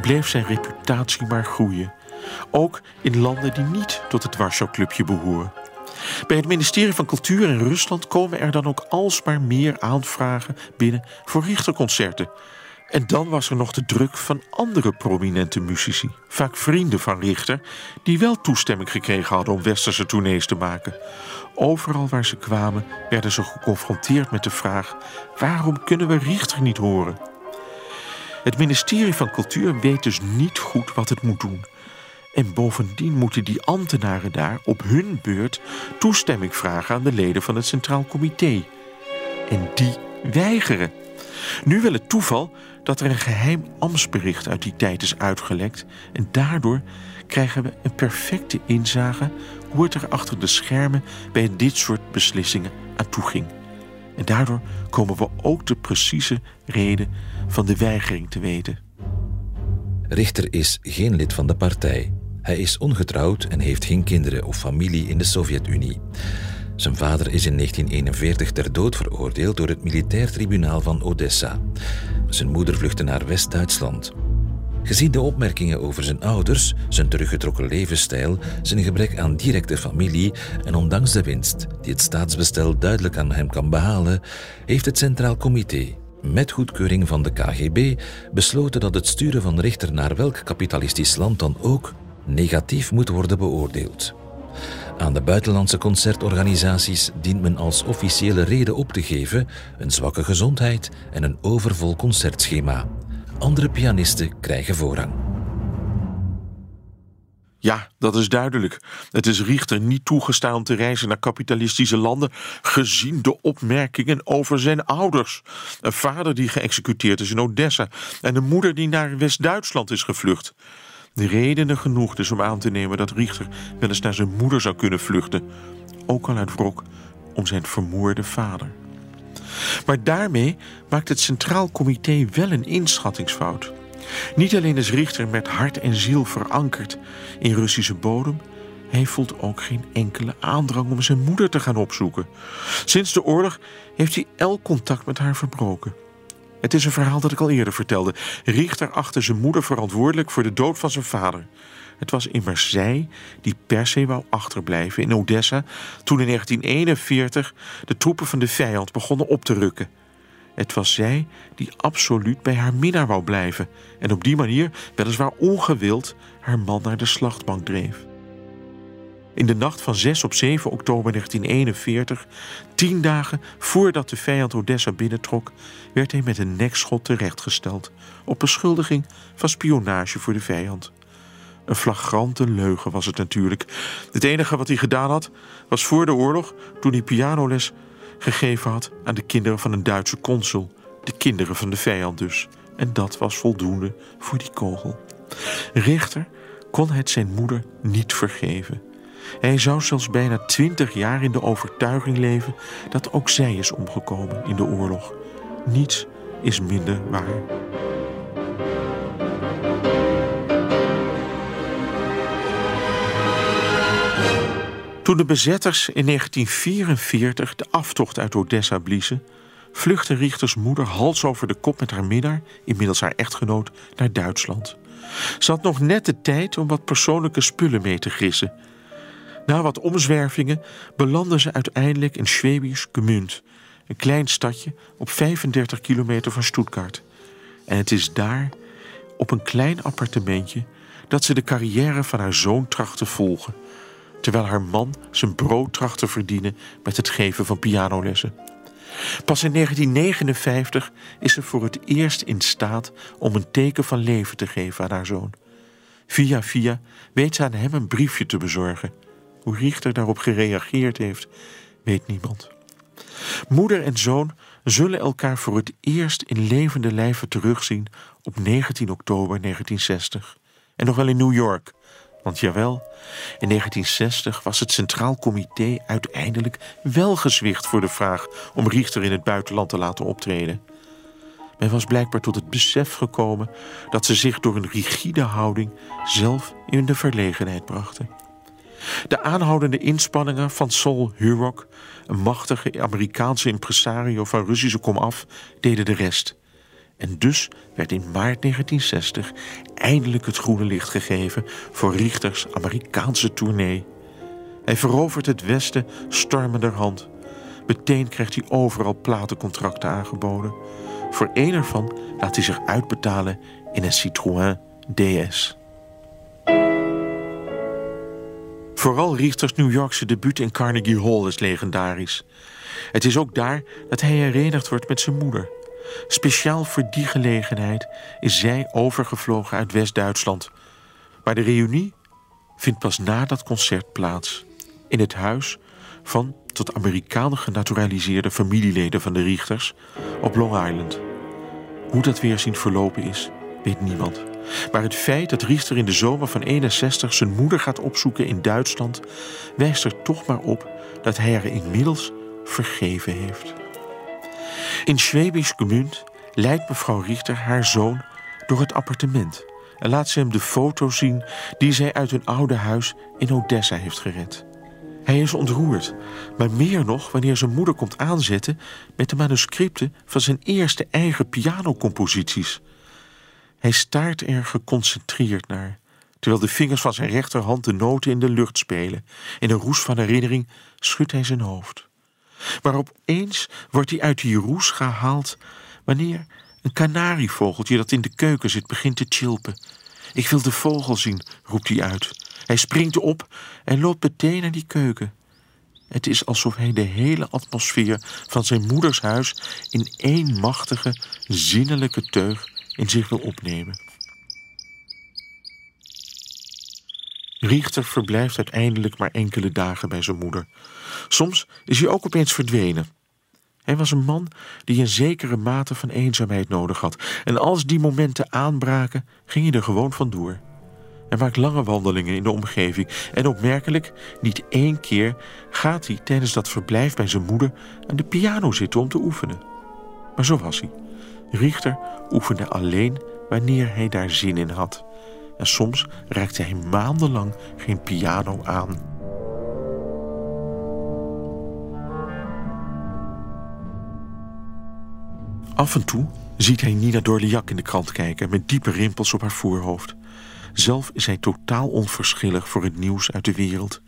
bleef zijn reputatie maar groeien. Ook in landen die niet tot het Warschau-clubje behoren. Bij het ministerie van Cultuur in Rusland komen er dan ook alsmaar meer aanvragen binnen voor Richterconcerten. En dan was er nog de druk van andere prominente muzici, vaak vrienden van Richter, die wel toestemming gekregen hadden om westerse tournees te maken. Overal waar ze kwamen werden ze geconfronteerd met de vraag: waarom kunnen we Richter niet horen? Het ministerie van Cultuur weet dus niet goed wat het moet doen. En bovendien moeten die ambtenaren daar op hun beurt toestemming vragen aan de leden van het Centraal Comité. En die weigeren. Nu wil het toeval dat er een geheim ambtsbericht uit die tijd is uitgelekt en daardoor krijgen we een perfecte inzage hoe het er achter de schermen bij dit soort beslissingen aan toe ging. En daardoor komen we ook de precieze reden van de weigering te weten. Richter is geen lid van de partij. Hij is ongetrouwd en heeft geen kinderen of familie in de Sovjet-Unie. Zijn vader is in 1941 ter dood veroordeeld door het militair tribunaal van Odessa. Zijn moeder vluchtte naar West-Duitsland. Gezien de opmerkingen over zijn ouders, zijn teruggetrokken levensstijl, zijn gebrek aan directe familie en ondanks de winst die het staatsbestel duidelijk aan hem kan behalen, heeft het Centraal Comité, met goedkeuring van de KGB, besloten dat het sturen van Richter naar welk kapitalistisch land dan ook negatief moet worden beoordeeld. Aan de buitenlandse concertorganisaties dient men als officiële reden op te geven een zwakke gezondheid en een overvol concertschema. Andere pianisten krijgen voorrang. Ja, dat is duidelijk. Het is Richter niet toegestaan te reizen naar kapitalistische landen, gezien de opmerkingen over zijn ouders. Een vader die geëxecuteerd is in Odessa en een moeder die naar West-Duitsland is gevlucht. De redenen genoeg dus om aan te nemen dat Richter wel eens naar zijn moeder zou kunnen vluchten, ook al uit wrok om zijn vermoorde vader. Maar daarmee maakt het Centraal Comité wel een inschattingsfout. Niet alleen is Richter met hart en ziel verankerd in Russische bodem, hij voelt ook geen enkele aandrang om zijn moeder te gaan opzoeken. Sinds de oorlog heeft hij elk contact met haar verbroken. Het is een verhaal dat ik al eerder vertelde. Richter achtte zijn moeder verantwoordelijk voor de dood van zijn vader. Het was immers zij die per se wou achterblijven in Odessa toen in 1941 de troepen van de vijand begonnen op te rukken. Het was zij die absoluut bij haar minnaar wou blijven en op die manier, weliswaar ongewild, haar man naar de slachtbank dreef. In de nacht van 6 op 7 oktober 1941, tien dagen voordat de vijand Odessa binnentrok, werd hij met een nekschot terechtgesteld op beschuldiging van spionage voor de vijand. Een flagrante leugen was het natuurlijk. Het enige wat hij gedaan had, was voor de oorlog, toen hij pianoles gegeven had aan de kinderen van een Duitse consul. De kinderen van de vijand dus. En dat was voldoende voor die kogel. Richter kon het zijn moeder niet vergeven. Hij zou zelfs bijna twintig jaar in de overtuiging leven dat ook zij is omgekomen in de oorlog. Niets is minder waar. Toen de bezetters in 1944 de aftocht uit Odessa bliezen, vluchtte Richters moeder hals over de kop met haar minnaar, inmiddels haar echtgenoot, naar Duitsland. Ze had nog net de tijd om wat persoonlijke spullen mee te gissen. Na wat omzwervingen belandde ze uiteindelijk in Schwäbisch Gmünd, een klein stadje op 35 kilometer van Stuttgart. En het is daar, op een klein appartementje, dat ze de carrière van haar zoon tracht te volgen, terwijl haar man zijn brood tracht te verdienen met het geven van pianolessen. Pas in 1959 is ze voor het eerst in staat om een teken van leven te geven aan haar zoon. Via via weet ze aan hem een briefje te bezorgen. Hoe Richter daarop gereageerd heeft, weet niemand. Moeder en zoon zullen elkaar voor het eerst in levende lijven terugzien op 19 oktober 1960. En nog wel in New York. Want jawel, in 1960 was het Centraal Comité uiteindelijk wel gezwicht voor de vraag om Richter in het buitenland te laten optreden. Men was blijkbaar tot het besef gekomen dat ze zich door een rigide houding zelf in de verlegenheid brachten. De aanhoudende inspanningen van Sol Hurok, een machtige Amerikaanse impresario van Russische komaf, deden de rest. En dus werd in maart 1960 eindelijk het groene licht gegeven voor Richters Amerikaanse tournee. Hij verovert het Westen stormenderhand. Meteen krijgt hij overal platencontracten aangeboden. Voor één ervan laat hij zich uitbetalen in een Citroën DS. Vooral Richters New Yorkse debuut in Carnegie Hall is legendarisch. Het is ook daar dat hij herenigd wordt met zijn moeder. Speciaal voor die gelegenheid is zij overgevlogen uit West-Duitsland. Maar de reunie vindt pas na dat concert plaats. In het huis van tot Amerikanen genaturaliseerde familieleden van de Richters op Long Island. Hoe dat weerzien verlopen is, weet niemand. Maar het feit dat Richter in de zomer van 61 zijn moeder gaat opzoeken in Duitsland, wijst er toch maar op dat hij haar inmiddels vergeven heeft. In Schwäbisch Gmünd leidt mevrouw Richter haar zoon door het appartement en laat ze hem de foto zien die zij uit een oude huis in Odessa heeft gered. Hij is ontroerd, maar meer nog wanneer zijn moeder komt aanzetten met de manuscripten van zijn eerste eigen pianocomposities. Hij staart er geconcentreerd naar, terwijl de vingers van zijn rechterhand de noten in de lucht spelen. In een roes van herinnering schudt hij zijn hoofd. Maar opeens wordt hij uit die roes gehaald wanneer een kanarievogeltje dat in de keuken zit begint te chilpen. Ik wil de vogel zien, roept hij uit. Hij springt op en loopt meteen naar die keuken. Het is alsof hij de hele atmosfeer van zijn moeders huis in één machtige, zinnelijke teug in zich wil opnemen. Richter verblijft uiteindelijk maar enkele dagen bij zijn moeder. Soms is hij ook opeens verdwenen. Hij was een man die een zekere mate van eenzaamheid nodig had. En als die momenten aanbraken, ging hij er gewoon vandoor. Hij maakt lange wandelingen in de omgeving. En opmerkelijk, niet één keer gaat hij tijdens dat verblijf bij zijn moeder aan de piano zitten om te oefenen. Maar zo was hij. Richter oefende alleen wanneer hij daar zin in had. En soms raakte hij maandenlang geen piano aan. Af en toe ziet hij Nina Dorliac in de krant kijken met diepe rimpels op haar voorhoofd. Zelf is hij totaal onverschillig voor het nieuws uit de wereld.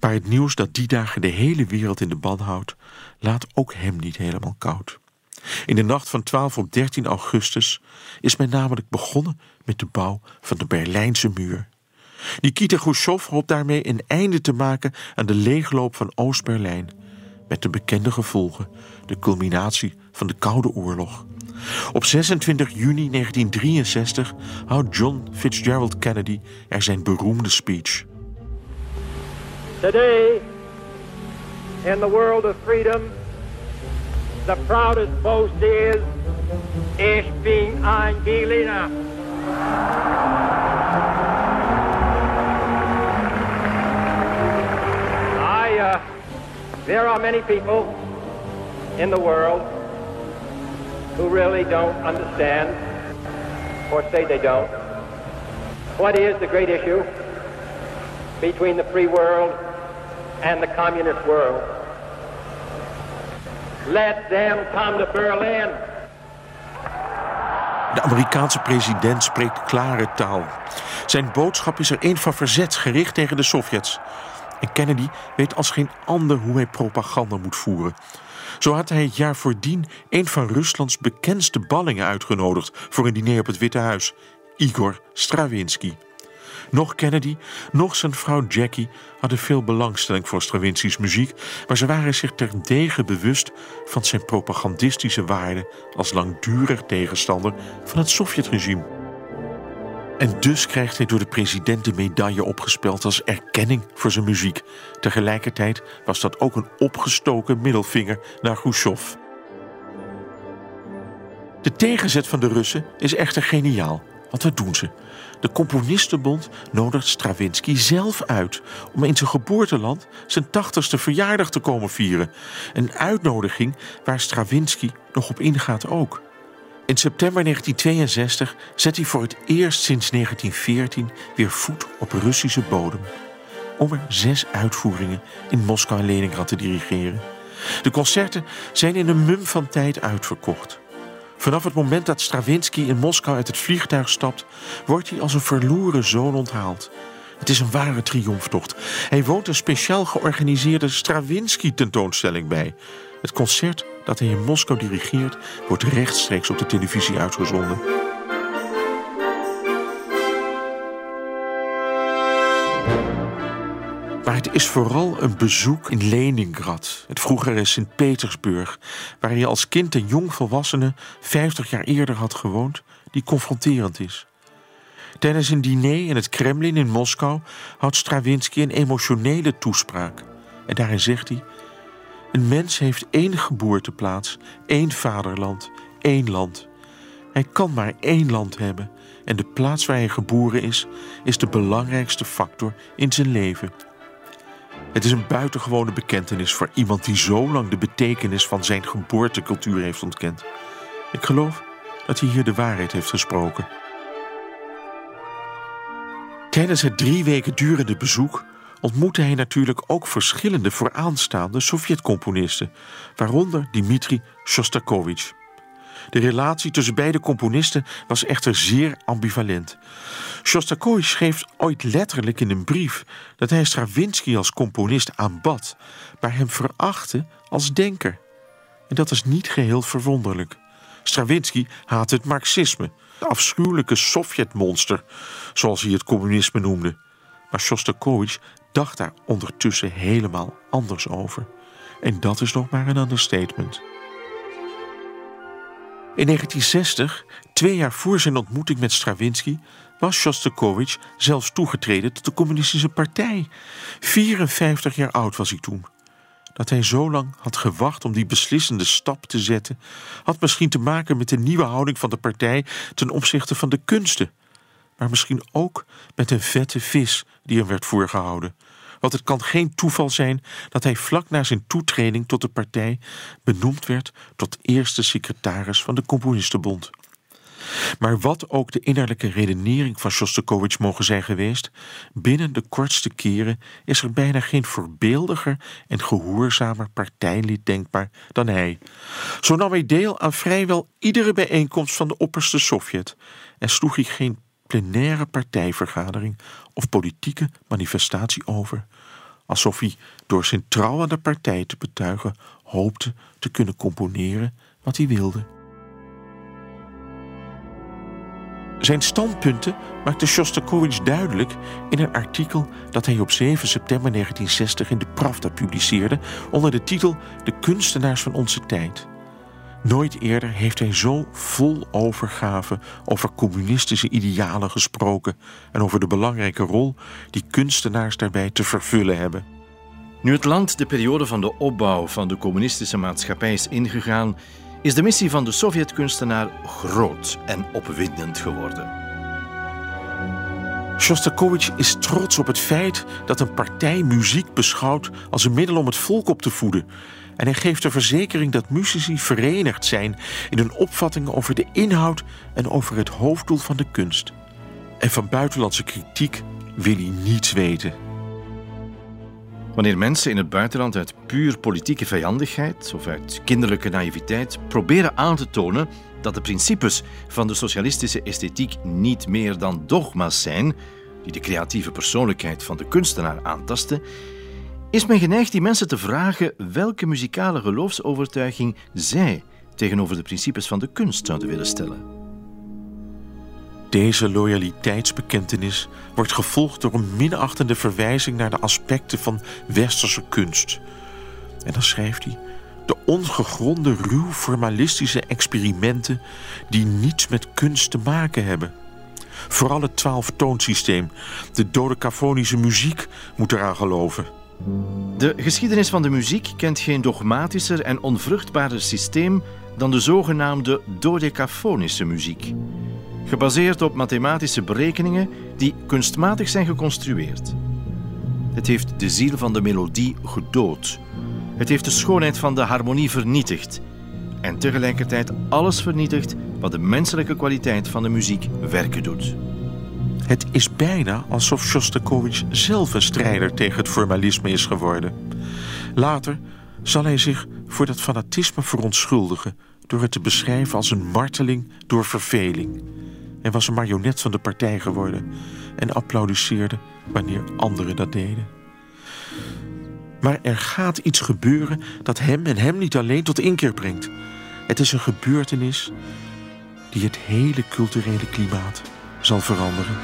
Maar het nieuws dat die dagen de hele wereld in de ban houdt, laat ook hem niet helemaal koud. In de nacht van 12 op 13 augustus is men namelijk begonnen met de bouw van de Berlijnse muur. Nikita Khrushchev hoopt daarmee een einde te maken aan de leegloop van Oost-Berlijn. Met de bekende gevolgen, de culminatie van de Koude Oorlog. Op 26 juni 1963 houdt John Fitzgerald Kennedy er zijn beroemde speech. Today, in the world of freedom, the proudest boast is, Ich bin ein Berliner. Uh, there are many people in the world who really don't understand, or say they don't, what is the great issue between the free world and the communist world. Let them come to Berlin. De Amerikaanse president spreekt klare taal. Zijn boodschap is er een van verzet gericht tegen de Sovjets. En Kennedy weet als geen ander hoe hij propaganda moet voeren. Zo had hij het jaar voordien een van Ruslands bekendste ballingen uitgenodigd voor een diner op het Witte Huis, Igor Stravinsky. Nog Kennedy, nog zijn vrouw Jackie hadden veel belangstelling voor Stravinsky's muziek, maar ze waren zich terdege bewust van zijn propagandistische waarde als langdurig tegenstander van het Sovjetregime. En dus krijgt hij door de president de medaille opgespeld als erkenning voor zijn muziek. Tegelijkertijd was dat ook een opgestoken middelvinger naar Khrushchev. De tegenzet van de Russen is echter geniaal. Want wat doen ze? De Componistenbond nodigt Stravinsky zelf uit om in zijn geboorteland zijn 80ste verjaardag te komen vieren. Een uitnodiging waar Stravinsky nog op ingaat ook. In september 1962 zet hij voor het eerst sinds 1914 weer voet op Russische bodem. Om er zes uitvoeringen in Moskou en Leningrad te dirigeren. De concerten zijn in een mum van tijd uitverkocht. Vanaf het moment dat Stravinsky in Moskou uit het vliegtuig stapt, wordt hij als een verloren zoon onthaald. Het is een ware triomftocht. Hij woont een speciaal georganiseerde Stravinsky-tentoonstelling bij. Het concert dat hij in Moskou dirigeert, wordt rechtstreeks op de televisie uitgezonden. Het is vooral een bezoek in Leningrad, het vroegere Sint-Petersburg, waar hij als kind en jongvolwassene 50 jaar eerder had gewoond, die confronterend is. Tijdens een diner in het Kremlin in Moskou houdt Stravinsky een emotionele toespraak. En daarin zegt hij: Een mens heeft één geboorteplaats, één vaderland, één land. Hij kan maar één land hebben en de plaats waar hij geboren is, is de belangrijkste factor in zijn leven. Het is een buitengewone bekentenis voor iemand die zo lang de betekenis van zijn geboortecultuur heeft ontkend. Ik geloof dat hij hier de waarheid heeft gesproken. Tijdens het drie weken durende bezoek ontmoette hij natuurlijk ook verschillende vooraanstaande Sovjet-componisten, waaronder Dmitri Shostakovich. De relatie tussen beide componisten was echter zeer ambivalent. Shostakovich schreef ooit letterlijk in een brief dat hij Stravinsky als componist aanbad, maar hem verachtte als denker. En dat is niet geheel verwonderlijk. Stravinsky haatte het marxisme, de afschuwelijke Sovjetmonster, zoals hij het communisme noemde. Maar Shostakovich dacht daar ondertussen helemaal anders over. En dat is nog maar een understatement. In 1960, twee jaar voor zijn ontmoeting met Stravinsky, was Shostakovich zelfs toegetreden tot de Communistische Partij. 54 jaar oud was hij toen. Dat hij zo lang had gewacht om die beslissende stap te zetten, had misschien te maken met de nieuwe houding van de partij ten opzichte van de kunsten, maar misschien ook met een vette vis die hem werd voorgehouden. Want het kan geen toeval zijn dat hij vlak na zijn toetreding tot de partij benoemd werd tot eerste secretaris van de Componistenbond. Maar wat ook de innerlijke redenering van Shostakovich mogen zijn geweest, binnen de kortste keren is er bijna geen voorbeeldiger en gehoorzamer partijlid denkbaar dan hij. Zo nam hij deel aan vrijwel iedere bijeenkomst van de opperste Sovjet en sloeg hij geen plenaire partijvergadering of politieke manifestatie over, alsof hij door zijn trouw aan de partij te betuigen hoopte te kunnen componeren wat hij wilde. Zijn standpunten maakte Shostakovich duidelijk in een artikel dat hij op 7 september 1960 in de Pravda publiceerde onder de titel De kunstenaars van onze tijd. Nooit eerder heeft hij zo vol overgave over communistische idealen gesproken en over de belangrijke rol die kunstenaars daarbij te vervullen hebben. Nu het land de periode van de opbouw van de communistische maatschappij is ingegaan, is de missie van de Sovjet-kunstenaar groot en opwindend geworden. Shostakovich is trots op het feit dat een partij muziek beschouwt als een middel om het volk op te voeden. En hij geeft de verzekering dat muzici verenigd zijn in hun opvatting over de inhoud en over het hoofddoel van de kunst. En van buitenlandse kritiek wil hij niets weten. Wanneer mensen in het buitenland uit puur politieke vijandigheid of uit kinderlijke naïviteit proberen aan te tonen dat de principes van de socialistische esthetiek niet meer dan dogma's zijn, die de creatieve persoonlijkheid van de kunstenaar aantasten, is men geneigd die mensen te vragen welke muzikale geloofsovertuiging zij tegenover de principes van de kunst zouden willen stellen. Deze loyaliteitsbekentenis wordt gevolgd door een minachtende verwijzing naar de aspecten van westerse kunst. En dan schrijft hij: de ongegronde, ruw formalistische experimenten die niets met kunst te maken hebben. Vooral het twaalftoonsysteem, de dodecafonische muziek, moet eraan geloven. De geschiedenis van de muziek kent geen dogmatischer en onvruchtbaarder systeem dan de zogenaamde dodecafonische muziek gebaseerd op mathematische berekeningen die kunstmatig zijn geconstrueerd. Het heeft de ziel van de melodie gedood. Het heeft de schoonheid van de harmonie vernietigd. En tegelijkertijd alles vernietigd wat de menselijke kwaliteit van de muziek werken doet. Het is bijna alsof Shostakovich zelf een strijder tegen het formalisme is geworden. Later zal hij zich voor dat fanatisme verontschuldigen door het te beschrijven als een marteling door verveling. Hij was een marionet van de partij geworden en applaudisseerde wanneer anderen dat deden. Maar er gaat iets gebeuren dat hem en hem niet alleen tot inkeer brengt. Het is een gebeurtenis die het hele culturele klimaat zal veranderen.